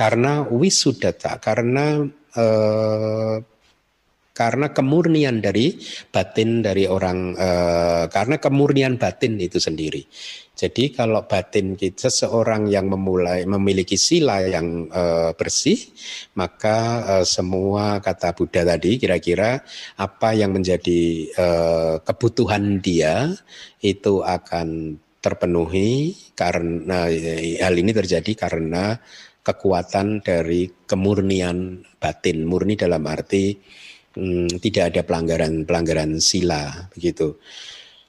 karena wisudata karena uh, karena kemurnian dari batin dari orang uh, karena kemurnian batin itu sendiri. Jadi kalau batin kita seorang yang memulai memiliki sila yang uh, bersih, maka uh, semua kata Buddha tadi kira-kira apa yang menjadi uh, kebutuhan dia itu akan terpenuhi karena hal ini terjadi karena kekuatan dari kemurnian batin, murni dalam arti hmm, tidak ada pelanggaran-pelanggaran sila begitu.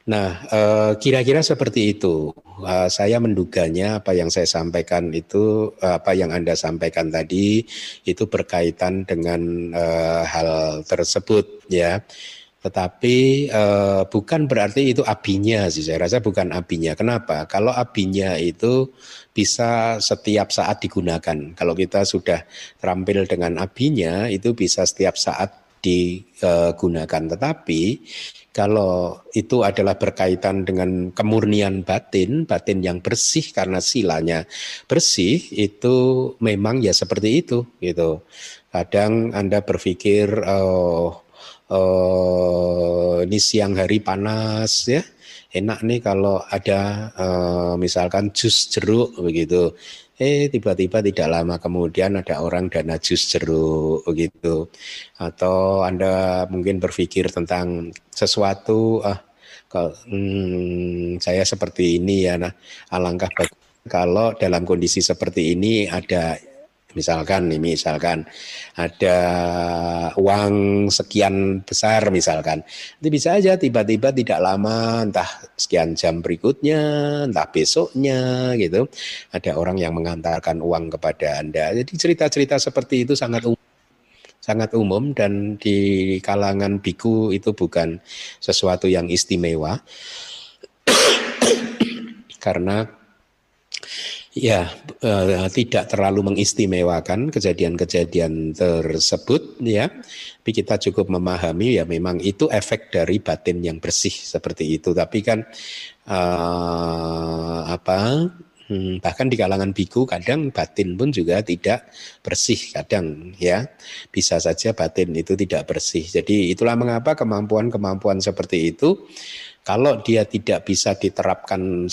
Nah, eh, kira-kira seperti itu. Eh, saya menduganya apa yang saya sampaikan itu, eh, apa yang Anda sampaikan tadi, itu berkaitan dengan hal tersebut, ya. Tetapi bukan berarti itu abinya sih. Saya rasa bukan abinya. Kenapa? Kalau abinya itu bisa setiap saat digunakan. Kalau kita sudah terampil dengan abinya, itu bisa setiap saat digunakan. Tetapi kalau itu adalah berkaitan dengan kemurnian batin, batin yang bersih karena silanya bersih, itu memang ya seperti itu gitu. Kadang Anda berpikir oh, oh ini siang hari panas ya, enak nih kalau ada uh, misalkan jus jeruk begitu. Eh tiba-tiba tidak lama kemudian ada orang dana jus jeruk gitu atau anda mungkin berpikir tentang sesuatu ah kalau hmm, saya seperti ini ya nah alangkah baik kalau dalam kondisi seperti ini ada Misalkan nih, misalkan ada uang sekian besar misalkan. Itu bisa aja tiba-tiba tidak lama, entah sekian jam berikutnya, entah besoknya gitu. Ada orang yang mengantarkan uang kepada Anda. Jadi cerita-cerita seperti itu sangat umum sangat umum dan di kalangan biku itu bukan sesuatu yang istimewa karena Ya, uh, tidak terlalu mengistimewakan kejadian-kejadian tersebut ya. Tapi kita cukup memahami ya memang itu efek dari batin yang bersih seperti itu. Tapi kan uh, apa Hmm, bahkan di kalangan biku kadang batin pun juga tidak bersih kadang ya bisa saja batin itu tidak bersih jadi itulah mengapa kemampuan-kemampuan seperti itu Kalau dia tidak bisa diterapkan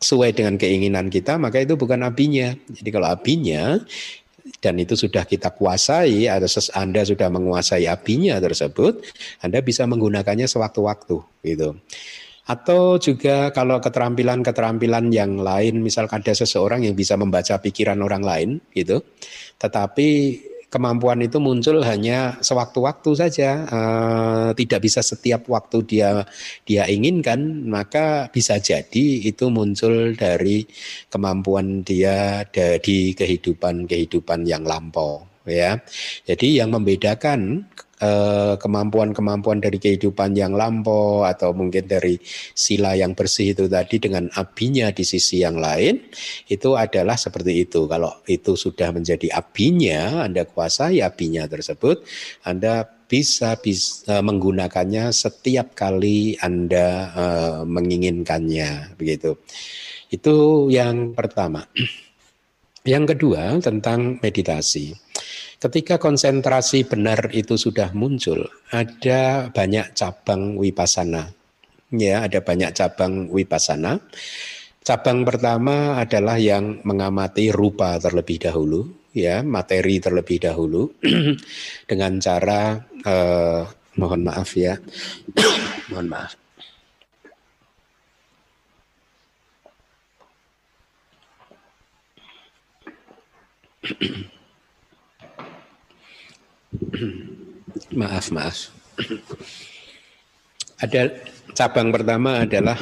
sesuai dengan keinginan kita, maka itu bukan abinya. Jadi kalau abinya dan itu sudah kita kuasai, ada Anda sudah menguasai apinya tersebut, Anda bisa menggunakannya sewaktu-waktu gitu. Atau juga kalau keterampilan-keterampilan yang lain, misalkan ada seseorang yang bisa membaca pikiran orang lain gitu, tetapi kemampuan itu muncul hanya sewaktu-waktu saja, uh, tidak bisa setiap waktu dia dia inginkan, maka bisa jadi itu muncul dari kemampuan dia di kehidupan-kehidupan yang lampau ya. Jadi yang membedakan Eh, kemampuan-kemampuan dari kehidupan yang lampau atau mungkin dari sila yang bersih itu tadi dengan abinya di sisi yang lain itu adalah seperti itu. Kalau itu sudah menjadi abinya, Anda kuasai abinya tersebut, Anda bisa, bisa menggunakannya setiap kali Anda uh, menginginkannya begitu. Itu yang pertama. Yang kedua tentang meditasi. Ketika konsentrasi benar itu sudah muncul, ada banyak cabang wipasana. Ya, ada banyak cabang wipasana. Cabang pertama adalah yang mengamati rupa terlebih dahulu, ya, materi terlebih dahulu dengan cara eh, mohon maaf ya. mohon maaf. maaf, maaf. Ada cabang pertama adalah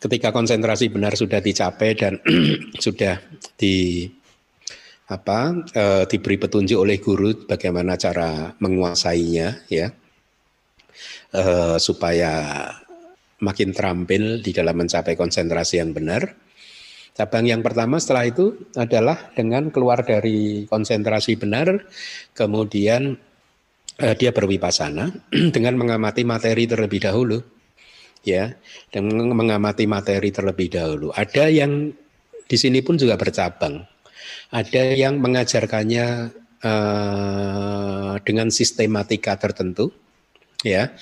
ketika konsentrasi benar sudah dicapai dan sudah di apa e, diberi petunjuk oleh guru bagaimana cara menguasainya ya e, supaya makin terampil di dalam mencapai konsentrasi yang benar Cabang yang pertama setelah itu adalah dengan keluar dari konsentrasi benar, kemudian eh, dia berwipasana dengan mengamati materi terlebih dahulu, ya, dan mengamati materi terlebih dahulu. Ada yang di sini pun juga bercabang, ada yang mengajarkannya eh, dengan sistematika tertentu, ya,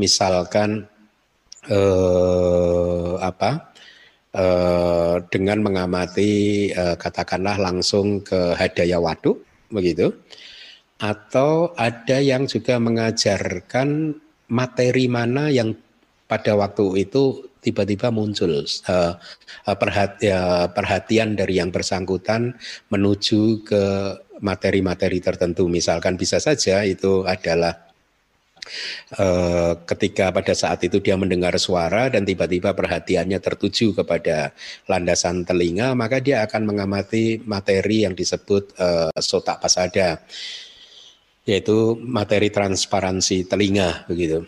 misalkan eh, apa? Eh, dengan mengamati eh, katakanlah langsung ke hadaya waduk begitu. Atau ada yang juga mengajarkan materi mana yang pada waktu itu tiba-tiba muncul uh, perhatian dari yang bersangkutan menuju ke materi-materi tertentu. Misalkan bisa saja itu adalah Eh, ketika pada saat itu dia mendengar suara dan tiba-tiba perhatiannya tertuju kepada landasan telinga, maka dia akan mengamati materi yang disebut uh, sotak pasada, yaitu materi transparansi telinga begitu.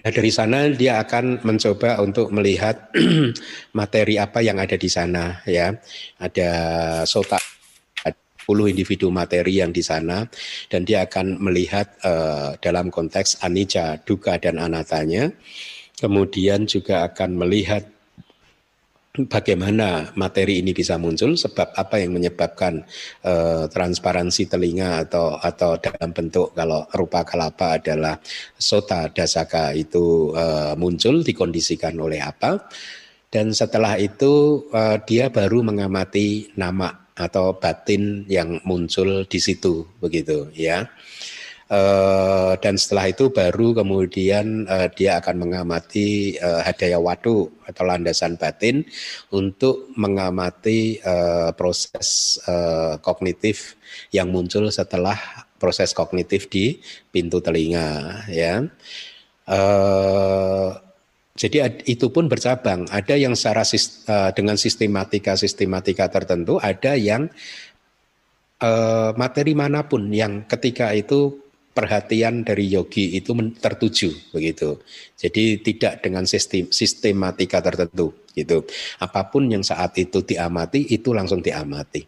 Nah, dari sana dia akan mencoba untuk melihat materi apa yang ada di sana ya. Ada sotak 10 individu materi yang di sana dan dia akan melihat uh, dalam konteks anicca, duka dan anatanya. Kemudian juga akan melihat bagaimana materi ini bisa muncul, sebab apa yang menyebabkan uh, transparansi telinga atau atau dalam bentuk kalau rupa kalapa adalah sota dasaka itu uh, muncul dikondisikan oleh apa dan setelah itu uh, dia baru mengamati nama atau batin yang muncul di situ begitu ya. Uh, dan setelah itu baru kemudian uh, dia akan mengamati uh, hadaya wadu atau landasan batin untuk mengamati uh, proses uh, kognitif yang muncul setelah proses kognitif di pintu telinga ya. Jadi itu pun bercabang. Ada yang secara uh, dengan sistematika-sistematika tertentu, ada yang uh, materi mana pun yang ketika itu perhatian dari yogi itu tertuju begitu. Jadi tidak dengan sistem, sistematika tertentu gitu. Apa pun yang saat itu diamati itu langsung diamati.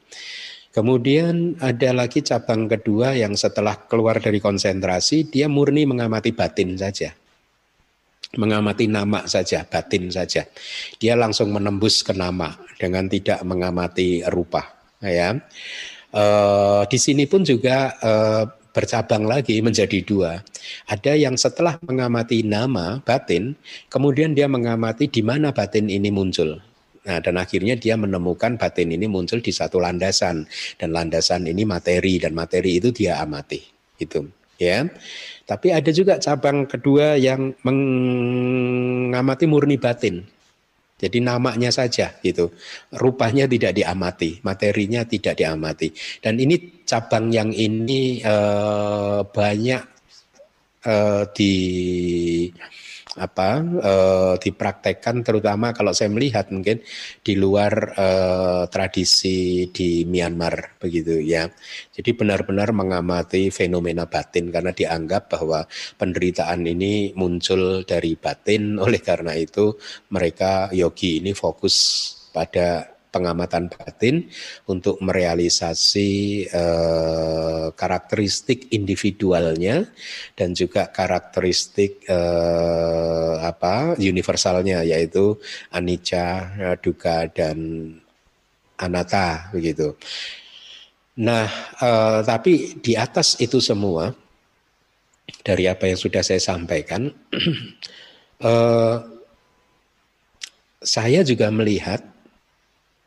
Kemudian ada lagi cabang kedua yang setelah keluar dari konsentrasi dia murni mengamati batin saja mengamati nama saja, batin saja. Dia langsung menembus ke nama dengan tidak mengamati rupa. Ya, e, di sini pun juga e, bercabang lagi menjadi dua. Ada yang setelah mengamati nama batin, kemudian dia mengamati di mana batin ini muncul. Nah, dan akhirnya dia menemukan batin ini muncul di satu landasan dan landasan ini materi dan materi itu dia amati. Itu, ya. Tapi ada juga cabang kedua yang mengamati murni batin. Jadi namanya saja gitu. Rupanya tidak diamati, materinya tidak diamati. Dan ini cabang yang ini eh, banyak eh, di apa eh, dipraktekkan terutama kalau saya melihat mungkin di luar eh, tradisi di Myanmar begitu ya. Jadi benar-benar mengamati fenomena batin karena dianggap bahwa penderitaan ini muncul dari batin oleh karena itu mereka yogi ini fokus pada pengamatan batin untuk merealisasi eh, karakteristik individualnya dan juga karakteristik eh, apa universalnya yaitu anicca, dukkha dan anatta begitu. Nah, eh, tapi di atas itu semua dari apa yang sudah saya sampaikan, eh, saya juga melihat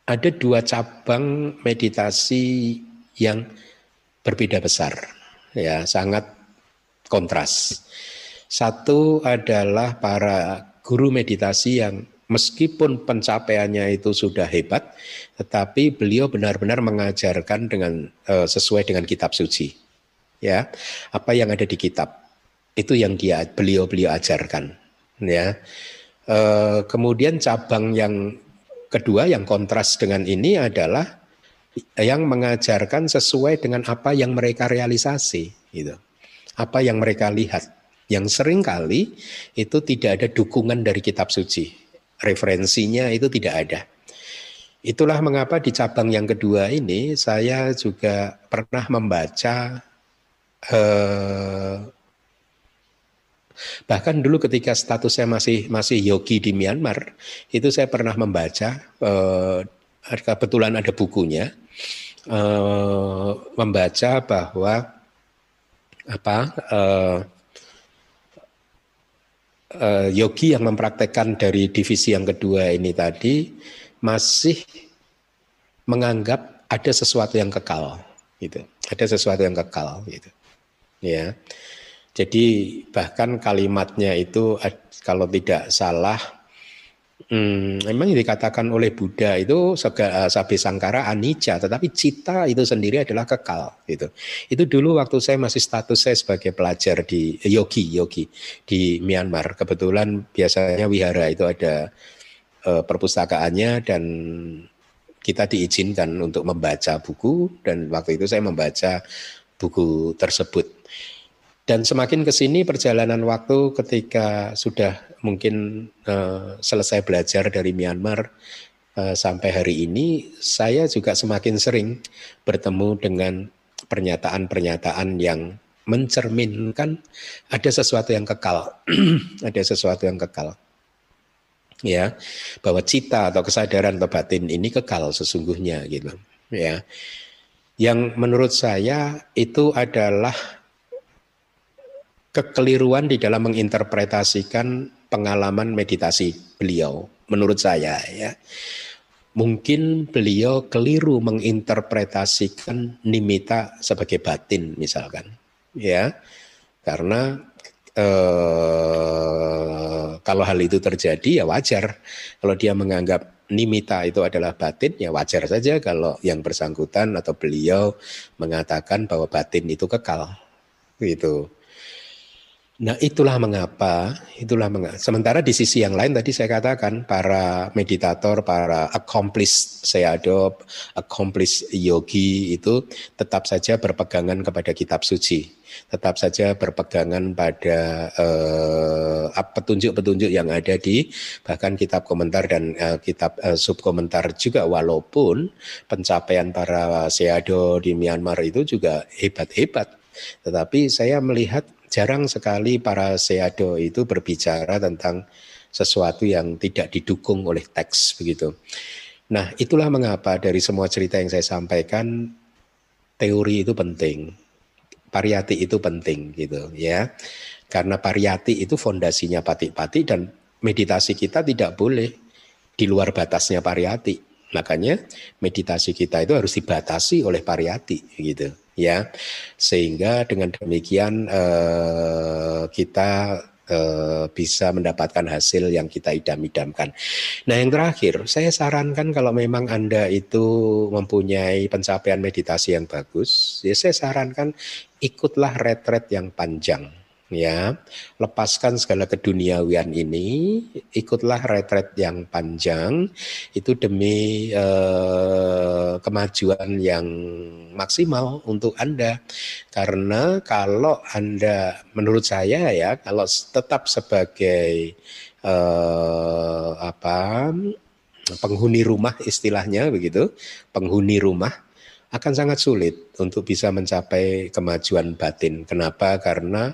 ada dua cabang meditasi yang berbeda besar, ya sangat kontras. Satu adalah para guru meditasi yang meskipun pencapaiannya itu sudah hebat, tetapi beliau benar-benar mengajarkan dengan uh, sesuai dengan kitab suci. Ya, apa yang ada di kitab itu yang dia beliau beliau ajarkan. Ya, uh, kemudian cabang yang kedua yang kontras dengan ini adalah yang mengajarkan sesuai dengan apa yang mereka realisasi gitu. Apa yang mereka lihat. Yang sering kali itu tidak ada dukungan dari kitab suci. Referensinya itu tidak ada. Itulah mengapa di cabang yang kedua ini saya juga pernah membaca eh, Bahkan dulu ketika status saya masih masih yogi di Myanmar, itu saya pernah membaca eh, kebetulan ada bukunya eh, membaca bahwa apa eh, eh, yogi yang mempraktekkan dari divisi yang kedua ini tadi masih menganggap ada sesuatu yang kekal gitu. Ada sesuatu yang kekal gitu. Ya jadi bahkan kalimatnya itu kalau tidak salah Hmm, memang dikatakan oleh Buddha itu segala sabi sangkara anicca, tetapi cita itu sendiri adalah kekal. Gitu. Itu dulu waktu saya masih status saya sebagai pelajar di yogi yogi di Myanmar. Kebetulan biasanya wihara itu ada uh, perpustakaannya dan kita diizinkan untuk membaca buku dan waktu itu saya membaca buku tersebut. Dan semakin ke sini perjalanan waktu ketika sudah mungkin uh, selesai belajar dari Myanmar uh, sampai hari ini, saya juga semakin sering bertemu dengan pernyataan-pernyataan yang mencerminkan ada sesuatu yang kekal, ada sesuatu yang kekal. Ya, bahwa cita atau kesadaran atau batin ini kekal sesungguhnya gitu. Ya. Yang menurut saya itu adalah kekeliruan di dalam menginterpretasikan pengalaman meditasi beliau menurut saya ya. Mungkin beliau keliru menginterpretasikan nimita sebagai batin misalkan ya. Karena eh, kalau hal itu terjadi ya wajar. Kalau dia menganggap nimita itu adalah batin ya wajar saja kalau yang bersangkutan atau beliau mengatakan bahwa batin itu kekal gitu Nah itulah mengapa, itulah mengapa. Sementara di sisi yang lain tadi saya katakan para meditator, para accomplished sayadaw, accomplished yogi itu tetap saja berpegangan kepada kitab suci, tetap saja berpegangan pada eh, petunjuk-petunjuk yang ada di bahkan kitab komentar dan uh, kitab uh, subkomentar juga walaupun pencapaian para sayadaw di Myanmar itu juga hebat-hebat. Tetapi saya melihat jarang sekali para seado itu berbicara tentang sesuatu yang tidak didukung oleh teks begitu. Nah, itulah mengapa dari semua cerita yang saya sampaikan teori itu penting. pariyati itu penting gitu ya. Karena pariyati itu fondasinya pati-pati dan meditasi kita tidak boleh di luar batasnya pariyati. Makanya meditasi kita itu harus dibatasi oleh pariyati gitu ya. Sehingga dengan demikian eh, kita eh, bisa mendapatkan hasil yang kita idam-idamkan. Nah, yang terakhir, saya sarankan kalau memang Anda itu mempunyai pencapaian meditasi yang bagus, ya saya sarankan ikutlah retret yang panjang ya lepaskan segala keduniawian ini ikutlah retret yang panjang itu demi eh, kemajuan yang maksimal untuk anda. Karena kalau anda menurut saya ya kalau tetap sebagai eh, apa penghuni rumah istilahnya begitu penghuni rumah akan sangat sulit untuk bisa mencapai kemajuan batin. Kenapa? Karena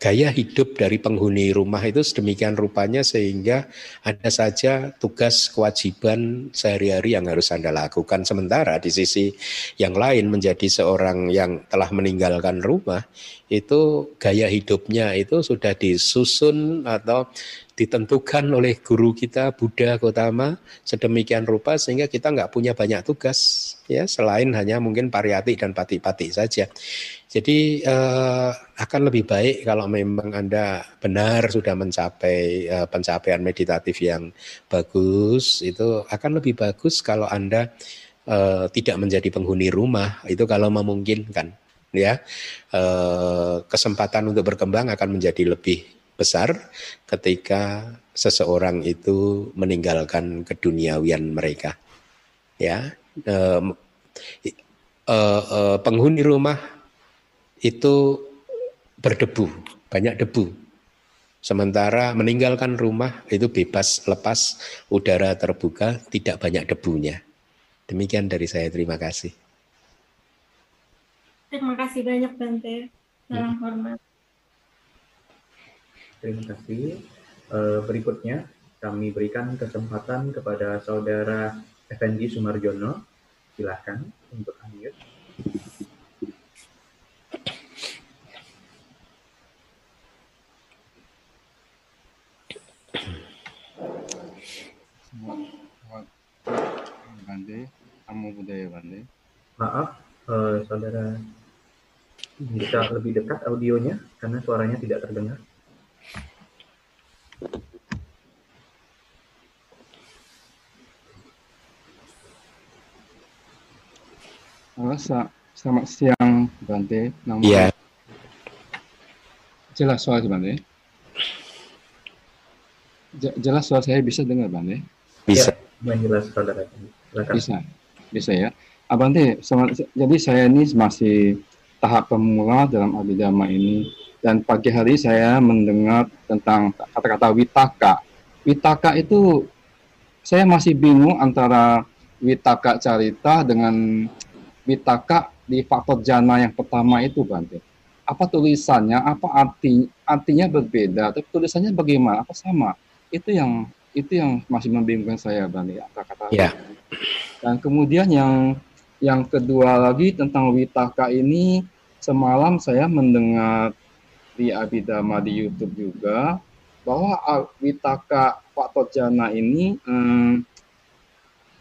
gaya hidup dari penghuni rumah itu sedemikian rupanya sehingga ada saja tugas kewajiban sehari-hari yang harus Anda lakukan. Sementara di sisi yang lain menjadi seorang yang telah meninggalkan rumah itu gaya hidupnya itu sudah disusun atau ditentukan oleh guru kita Buddha Gotama sedemikian rupa sehingga kita nggak punya banyak tugas ya selain hanya mungkin pariyati dan pati-pati saja. Jadi eh, akan lebih baik kalau memang Anda benar sudah mencapai eh, pencapaian meditatif yang bagus, itu akan lebih bagus kalau Anda eh, tidak menjadi penghuni rumah, itu kalau memungkinkan ya. Eh, kesempatan untuk berkembang akan menjadi lebih besar ketika seseorang itu meninggalkan keduniawian mereka. Ya, eh, eh, eh, penghuni rumah itu berdebu, banyak debu. Sementara meninggalkan rumah itu bebas lepas udara terbuka, tidak banyak debunya. Demikian dari saya, terima kasih. Terima kasih banyak Bante. Salam Hmm. hormat. Terima kasih. Eh, berikutnya kami berikan kesempatan kepada saudara Effendi Sumarjono. Silahkan untuk unmute. Bande, Namo Buddhaya Bande. Maaf, eh, saudara bisa lebih dekat audionya karena suaranya tidak terdengar. Halo, selamat siang Bante. Namo Iya, Jelas suara Bante. Je- jelas suara saya bisa dengar Bante? Bisa. Dengan jelas saudara. Silakan. Bisa, bisa ya. Abante, selamat- jadi saya ini masih tahap pemula dalam abidama ini dan pagi hari saya mendengar tentang kata-kata witaka. Witaka itu saya masih bingung antara witaka carita dengan witaka di faktor jana yang pertama itu Bante. Apa tulisannya, apa arti artinya berbeda, tapi tulisannya bagaimana? Apa sama? Itu yang itu yang masih membingungkan saya Bante. Kata-kata Ya. dan kemudian yang yang kedua lagi tentang Witaka ini semalam saya mendengar di Abidama di YouTube juga bahwa ah, Witaka Pak Jana ini hmm,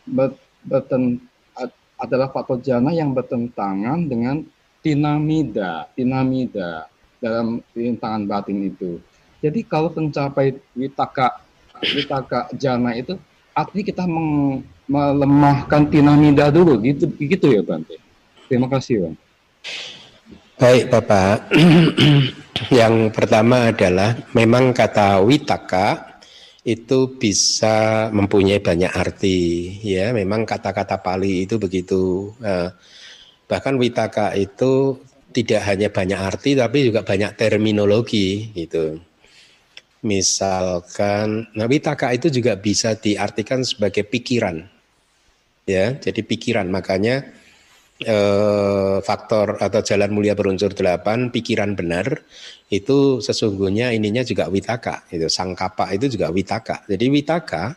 ber- berten- ad- adalah Pak Jana yang bertentangan dengan Tinamida, Tinamida dalam rintangan batin itu. Jadi kalau mencapai Witaka Witaka Jana itu artinya kita melemahkan tinamida dulu gitu gitu ya Bante. Terima kasih Bang. Baik Bapak, yang pertama adalah memang kata witaka itu bisa mempunyai banyak arti ya memang kata-kata Pali itu begitu eh, bahkan witaka itu tidak hanya banyak arti tapi juga banyak terminologi gitu misalkan nah witaka itu juga bisa diartikan sebagai pikiran. Ya jadi pikiran. Makanya eh, faktor atau jalan mulia berunsur delapan pikiran benar itu sesungguhnya ininya juga witaka itu sangkapa itu juga witaka. Jadi witaka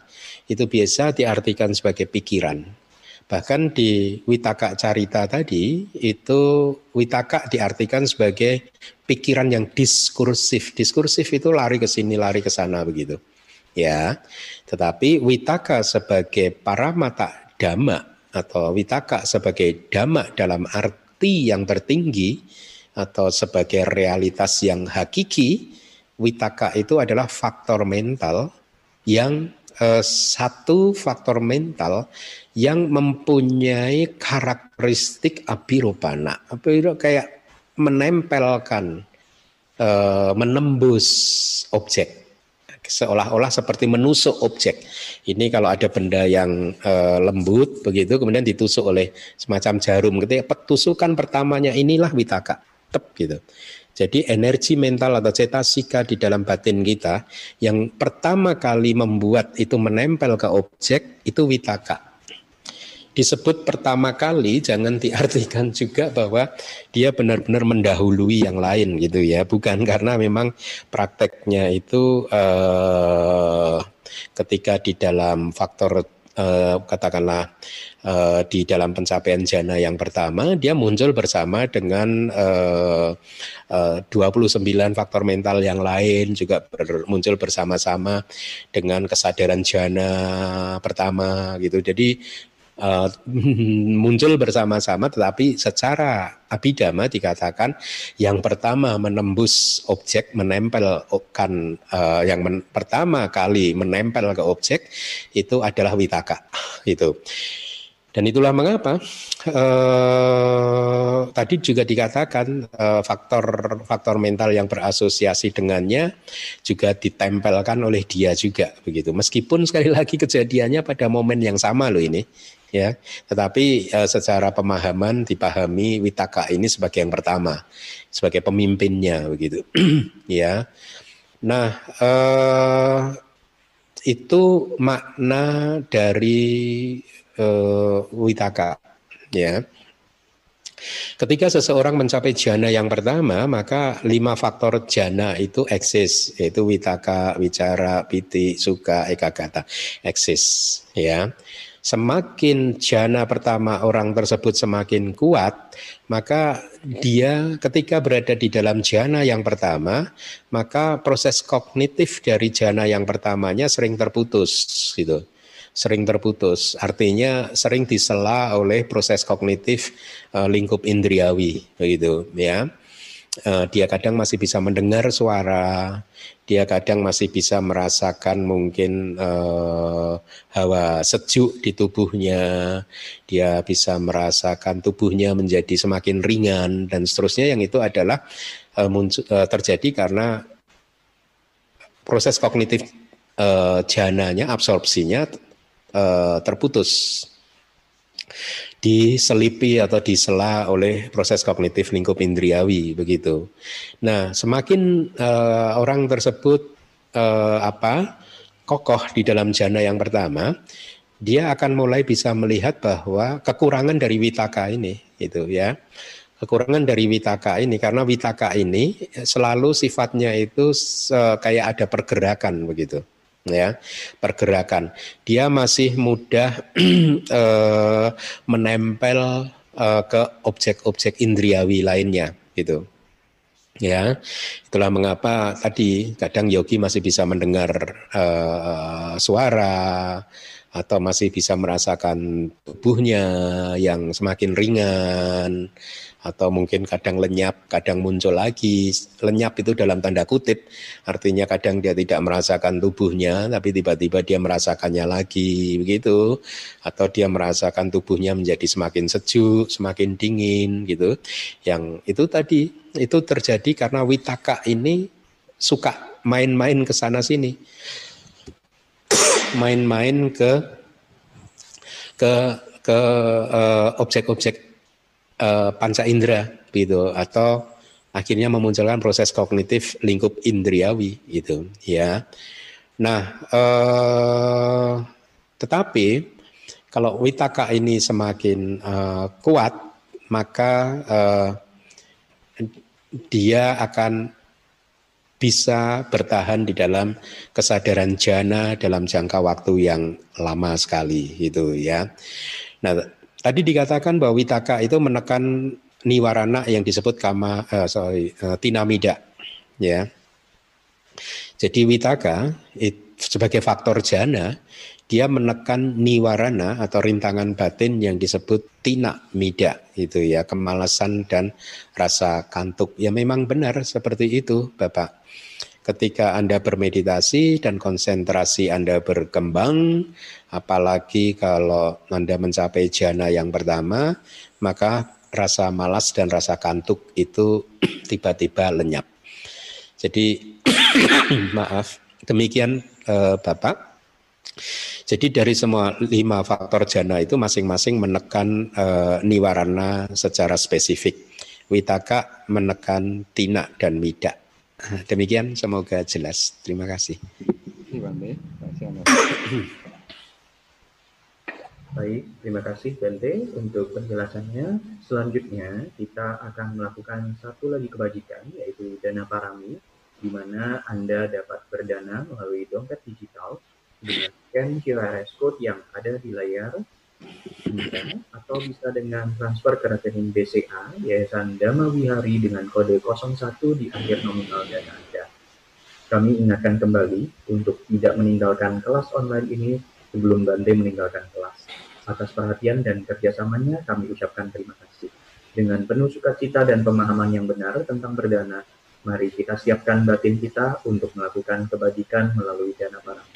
itu biasa diartikan sebagai pikiran Bahkan di Witaka Carita tadi itu Witaka diartikan sebagai pikiran yang diskursif. Diskursif itu lari ke sini, lari ke sana begitu. Ya. Tetapi Witaka sebagai para mata dhamma atau Witaka sebagai dhamma dalam arti yang tertinggi atau sebagai realitas yang hakiki, Witaka itu adalah faktor mental yang eh, satu faktor mental yang mempunyai karakteristik abirupana. Abiro kayak menempelkan, eh, menembus objek seolah-olah seperti menusuk objek. Ini kalau ada benda yang eh, lembut begitu kemudian ditusuk oleh semacam jarum ketika petusukan pertamanya inilah witaka. Tep gitu. Jadi energi mental atau cetasika di dalam batin kita yang pertama kali membuat itu menempel ke objek itu witaka. Disebut pertama kali jangan diartikan juga bahwa dia benar-benar mendahului yang lain gitu ya, bukan karena memang prakteknya itu eh, ketika di dalam faktor eh, katakanlah eh, di dalam pencapaian jana yang pertama dia muncul bersama dengan eh, eh, 29 faktor mental yang lain juga ber, muncul bersama-sama dengan kesadaran jana pertama gitu. Jadi uh, muncul bersama-sama tetapi secara abidama dikatakan yang pertama menembus objek menempelkan uh, yang men, pertama kali menempel ke objek itu adalah witaka itu dan itulah mengapa eh, tadi juga dikatakan eh, faktor faktor mental yang berasosiasi dengannya juga ditempelkan oleh dia juga begitu. Meskipun sekali lagi kejadiannya pada momen yang sama loh ini ya. Tetapi eh, secara pemahaman dipahami Witaka ini sebagai yang pertama, sebagai pemimpinnya begitu ya. Nah, eh, itu makna dari uh, witaka ya Ketika seseorang mencapai jana yang pertama, maka lima faktor jana itu eksis, yaitu witaka, wicara, piti, suka, ekagata, eksis. Ya, semakin jana pertama orang tersebut semakin kuat, maka dia ketika berada di dalam jana yang pertama, maka proses kognitif dari jana yang pertamanya sering terputus, gitu sering terputus. Artinya sering disela oleh proses kognitif uh, lingkup indriawi begitu ya. Uh, dia kadang masih bisa mendengar suara, dia kadang masih bisa merasakan mungkin uh, hawa sejuk di tubuhnya, dia bisa merasakan tubuhnya menjadi semakin ringan dan seterusnya. Yang itu adalah uh, terjadi karena proses kognitif uh, jananya, absorpsinya uh, terputus diselipi atau disela oleh proses kognitif lingkup indriawi begitu. Nah, semakin uh, orang tersebut uh, apa kokoh di dalam jana yang pertama, dia akan mulai bisa melihat bahwa kekurangan dari witaka ini itu ya. Kekurangan dari witaka ini karena witaka ini selalu sifatnya itu uh, kayak ada pergerakan begitu ya pergerakan. Dia masih mudah eh, menempel eh, ke objek-objek indriawi lainnya gitu. Ya itulah mengapa tadi kadang yogi masih bisa mendengar uh, suara atau masih bisa merasakan tubuhnya yang semakin ringan atau mungkin kadang lenyap, kadang muncul lagi. Lenyap itu dalam tanda kutip, artinya kadang dia tidak merasakan tubuhnya, tapi tiba-tiba dia merasakannya lagi, begitu. Atau dia merasakan tubuhnya menjadi semakin sejuk, semakin dingin, gitu. Yang itu tadi, itu terjadi karena witaka ini suka main-main ke sana sini. Main-main ke ke ke uh, objek-objek uh, panca indera gitu atau akhirnya memunculkan proses kognitif lingkup indriawi gitu ya. Nah, uh, tetapi kalau witaka ini semakin uh, kuat maka uh, dia akan bisa bertahan di dalam kesadaran jana dalam jangka waktu yang lama sekali gitu ya. Nah, Tadi dikatakan bahwa Witaka itu menekan niwarana yang disebut kama uh, sorry uh, tinamida ya. Jadi Witaka it, sebagai faktor jana dia menekan niwarana atau rintangan batin yang disebut tina mida itu ya kemalasan dan rasa kantuk ya memang benar seperti itu Bapak ketika Anda bermeditasi dan konsentrasi Anda berkembang apalagi kalau Anda mencapai jana yang pertama maka rasa malas dan rasa kantuk itu tiba-tiba lenyap jadi maaf demikian eh, Bapak jadi dari semua lima faktor jana itu masing-masing menekan e, niwarana secara spesifik. Witaka menekan tina dan mida. Demikian semoga jelas. Terima kasih. Baik, terima kasih Bente untuk penjelasannya. Selanjutnya kita akan melakukan satu lagi kebajikan yaitu dana parami di mana Anda dapat berdana melalui dompet digital dengan scan QR code yang ada di layar atau bisa dengan transfer ke rekening BCA Yayasan Dhamma Wihari dengan kode 01 di akhir nominal dana Anda. Kami ingatkan kembali untuk tidak meninggalkan kelas online ini sebelum Bante meninggalkan kelas. Atas perhatian dan kerjasamanya kami ucapkan terima kasih. Dengan penuh sukacita dan pemahaman yang benar tentang berdana, mari kita siapkan batin kita untuk melakukan kebajikan melalui dana barang.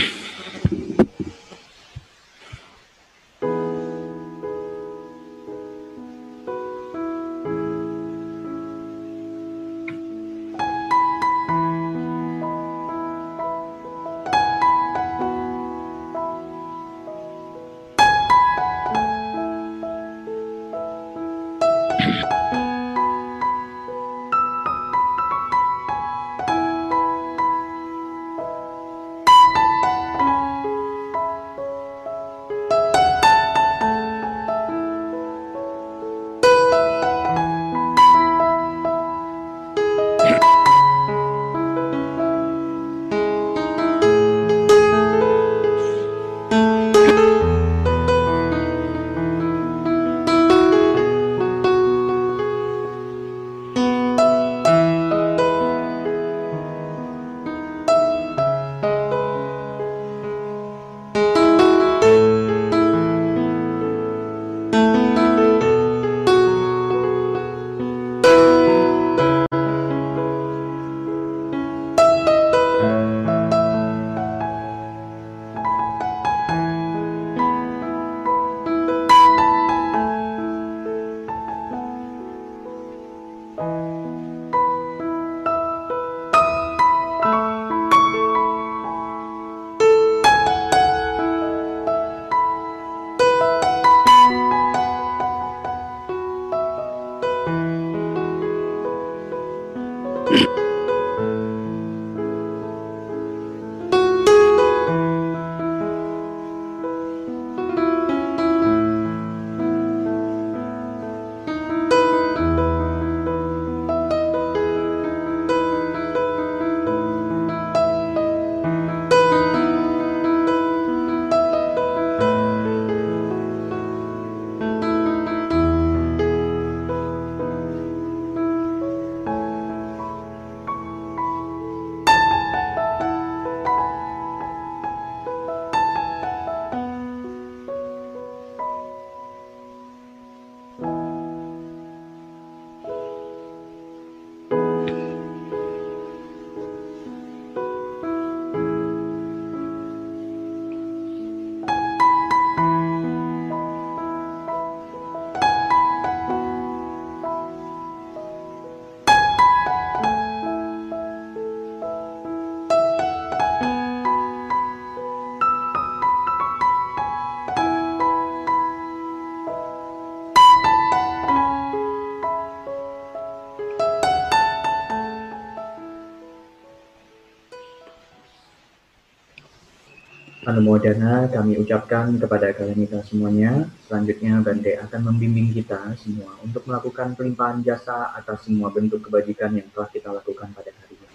Anumodana kami ucapkan kepada kalian kita semuanya. Selanjutnya Bante akan membimbing kita semua untuk melakukan pelimpahan jasa atas semua bentuk kebajikan yang telah kita lakukan pada hari ini.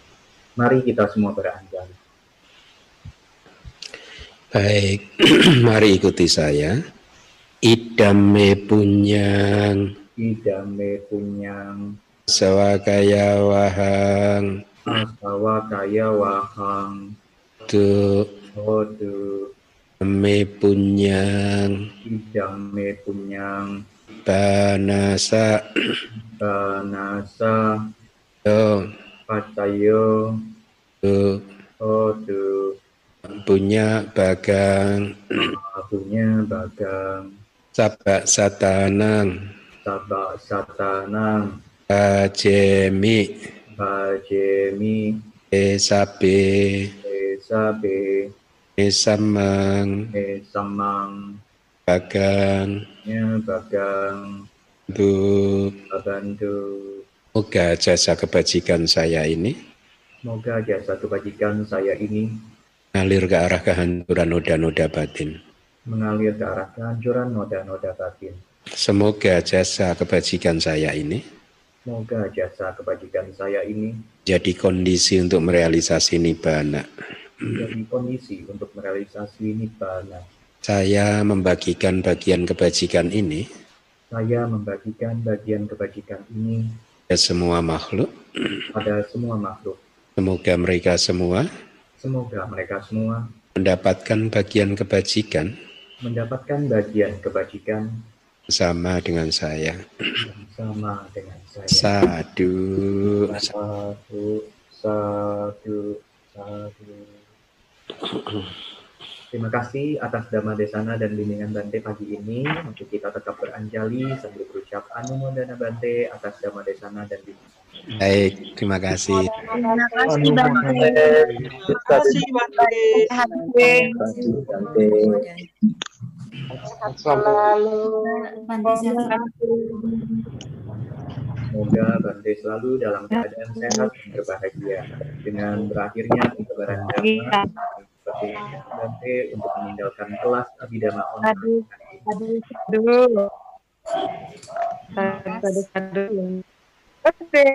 Mari kita semua beranjali. Baik, mari ikuti saya. idame punyang idame punyang sawakaya wahang asawa kaya wahang tu hodu me punyang idame punyang banasa. Banasa. Yo. Pacayo. Tu hodu punya bagang. Punya bagang. Sabak satanang. Sabak satanang. Ajemi bajemi. Esabe. Esabe Esamang. Esamang. Bagang. Nya bagang. Bu bantu Moga jasa kebajikan saya ini Semoga jasa kebajikan saya ini Ngalir ke arah kehancuran noda-noda batin. mengalir ke arah kehancuran noda-noda batin. Semoga jasa kebajikan saya ini Semoga jasa kebajikan saya ini jadi kondisi untuk merealisasi nibbana. Menjadi kondisi untuk merealisasi nibbana. Saya membagikan bagian kebajikan ini Saya membagikan bagian kebajikan ini ke semua makhluk. pada semua makhluk. Semoga mereka semua Semoga mereka semua mendapatkan bagian kebajikan mendapatkan bagian kebajikan sama dengan saya. sama dengan saya. Sadu. Satu, satu, satu. Terima kasih atas dhamma desana dan bimbingan Bante pagi ini. Untuk kita tetap beranjali sambil berucap Anumodana Bante atas dhamma desana dan bimbingan. Baik, terima kasih. Terima kasih Bante. Terima kasih Bante. Bante. Sehat selalu. Bante sehat. Semoga Bante selalu dalam keadaan sehat dan berbahagia. Dengan berakhirnya penyebaran dhamma, seperti Bante untuk meninggalkan kelas Abhidhamma online. Aduh, aduh, aduh. Aduh, aduh, aduh. Oke.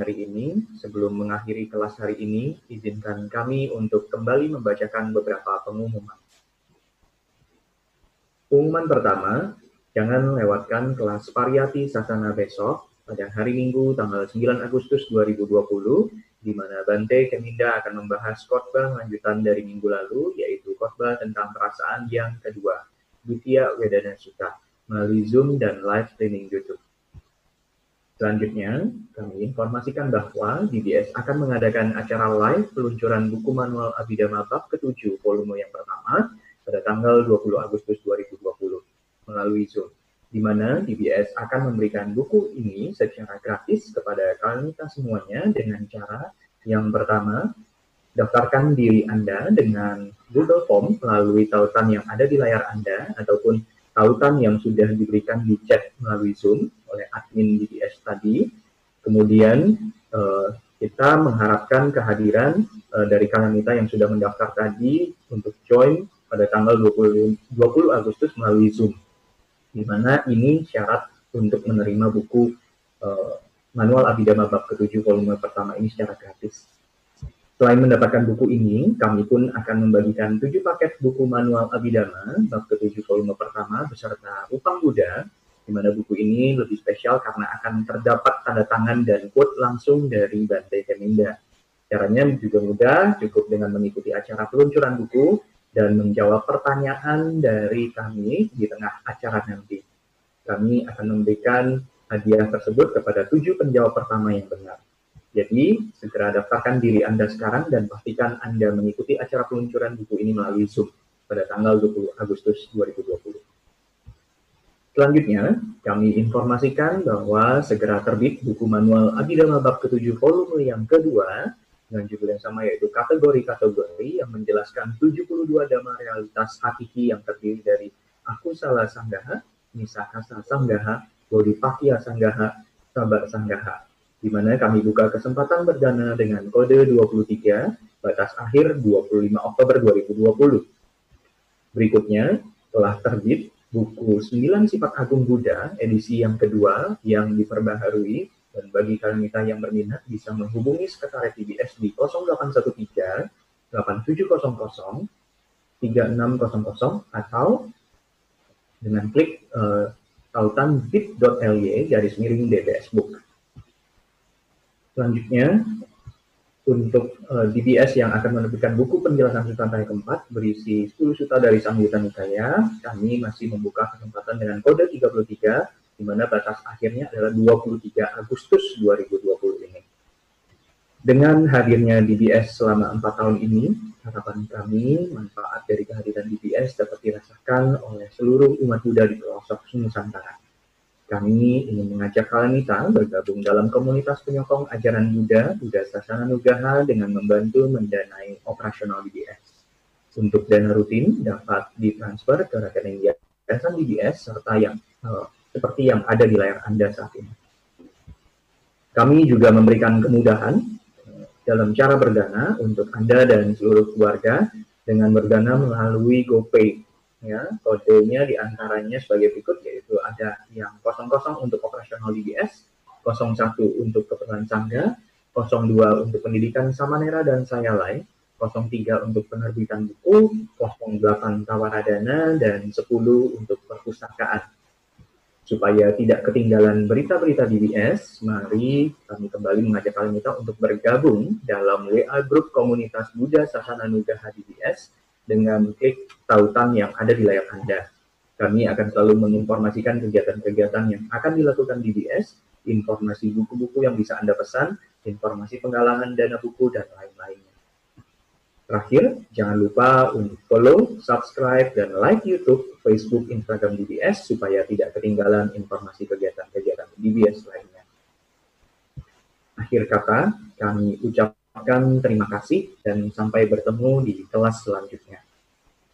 Hari ini. Sebelum mengakhiri kelas hari ini, izinkan kami untuk kembali membacakan beberapa pengumuman. Pengumuman pertama, jangan lewatkan kelas Pariyati Sasana besok pada hari Minggu tanggal 9 Agustus 2020, di mana Bante Keminda akan membahas khotbah lanjutan dari minggu lalu, yaitu khotbah tentang perasaan yang kedua, Ditya Wedana Sutta, melalui Zoom dan live streaming YouTube. Selanjutnya, kami informasikan bahwa DBS akan mengadakan acara live peluncuran buku manual Abhidhamma Bab ke-7 volume yang pertama pada tanggal 20 Agustus 2020 melalui Zoom, di mana DBS akan memberikan buku ini secara gratis kepada kalian semuanya dengan cara yang pertama, daftarkan diri Anda dengan Google Form melalui tautan yang ada di layar Anda ataupun tautan yang sudah diberikan di chat melalui Zoom oleh admin DBS tadi. Kemudian eh, kita mengharapkan kehadiran eh, dari Kalamita yang sudah mendaftar tadi untuk join pada tanggal 20, 20 Agustus melalui Zoom. Di mana ini syarat untuk menerima buku eh, manual Abhidhamma bab ke-7 volume pertama ini secara gratis. Selain mendapatkan buku ini, kami pun akan membagikan tujuh paket buku manual Abhidhamma bab ke-7 volume pertama beserta Upang Buddha, di mana buku ini lebih spesial karena akan terdapat tanda tangan dan quote langsung dari Bante Keminda. Caranya juga mudah, cukup dengan mengikuti acara peluncuran buku dan menjawab pertanyaan dari kami di tengah acara nanti. Kami akan memberikan hadiah tersebut kepada tujuh penjawab pertama yang benar. Jadi, segera daftarkan diri Anda sekarang dan pastikan Anda mengikuti acara peluncuran buku ini melalui Zoom pada tanggal 20 Agustus 2020. Selanjutnya, kami informasikan bahwa segera terbit buku manual Abhidhamma Bab ke-7 volume yang kedua dengan judul yang sama yaitu kategori-kategori yang menjelaskan 72 dhamma realitas hakiki yang terdiri dari Aku Salah Sanggaha, Nisakasa Sanggaha, Bodhipakya Sanggaha, Sabar Sanggaha di mana kami buka kesempatan berdana dengan kode 23, batas akhir 25 Oktober 2020. Berikutnya, telah terbit buku 9 Sifat Agung Buddha edisi yang kedua yang diperbaharui dan bagi kalian kita yang berminat bisa menghubungi sekretariat DBS di 0813 8700 3600 atau dengan klik uh, tautan bit.ly garis miring DBS Book. Selanjutnya, untuk uh, eh, DBS yang akan menerbitkan buku penjelasan Sutantai keempat berisi 10 suta dari Sang Yuta Nikaya, kami masih membuka kesempatan dengan kode 33, di mana batas akhirnya adalah 23 Agustus 2020 ini. Dengan hadirnya DBS selama empat tahun ini, harapan kami manfaat dari kehadiran DBS dapat dirasakan oleh seluruh umat Buddha di pelosok Nusantara. Kami ingin mengajak kalian bergabung dalam komunitas penyokong ajaran Buddha, Buddha Sasana Nugaha dengan membantu mendanai operasional DBS. Untuk dana rutin dapat ditransfer ke rekening yayasan DBS serta yang uh, seperti yang ada di layar Anda saat ini. Kami juga memberikan kemudahan uh, dalam cara berdana untuk Anda dan seluruh keluarga dengan berdana melalui GoPay ya kodenya di antaranya sebagai berikut yaitu ada yang 00 untuk operasional DBS, 01 untuk keperluan sangga, 02 untuk pendidikan Samanera dan saya lain, 03 untuk penerbitan buku, 08 tawaradana, dan 10 untuk perpustakaan. Supaya tidak ketinggalan berita-berita DBS, mari kami kembali mengajak kalian kita untuk bergabung dalam WA Group Komunitas Buddha Sasana Nugaha DBS dengan klik tautan yang ada di layar Anda. Kami akan selalu menginformasikan kegiatan-kegiatan yang akan dilakukan di DS, informasi buku-buku yang bisa Anda pesan, informasi penggalangan dana buku, dan lain-lainnya. Terakhir, jangan lupa untuk follow, subscribe, dan like YouTube, Facebook, Instagram DBS supaya tidak ketinggalan informasi kegiatan-kegiatan DBS lainnya. Akhir kata, kami ucap ucapkan terima kasih dan sampai bertemu di kelas selanjutnya.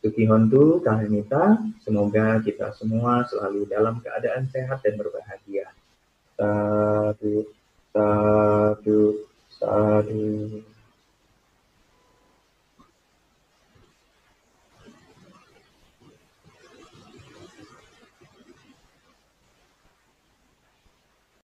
Suki Hontu, Kahanita, semoga kita semua selalu dalam keadaan sehat dan berbahagia. Sadu, sadu, sadu.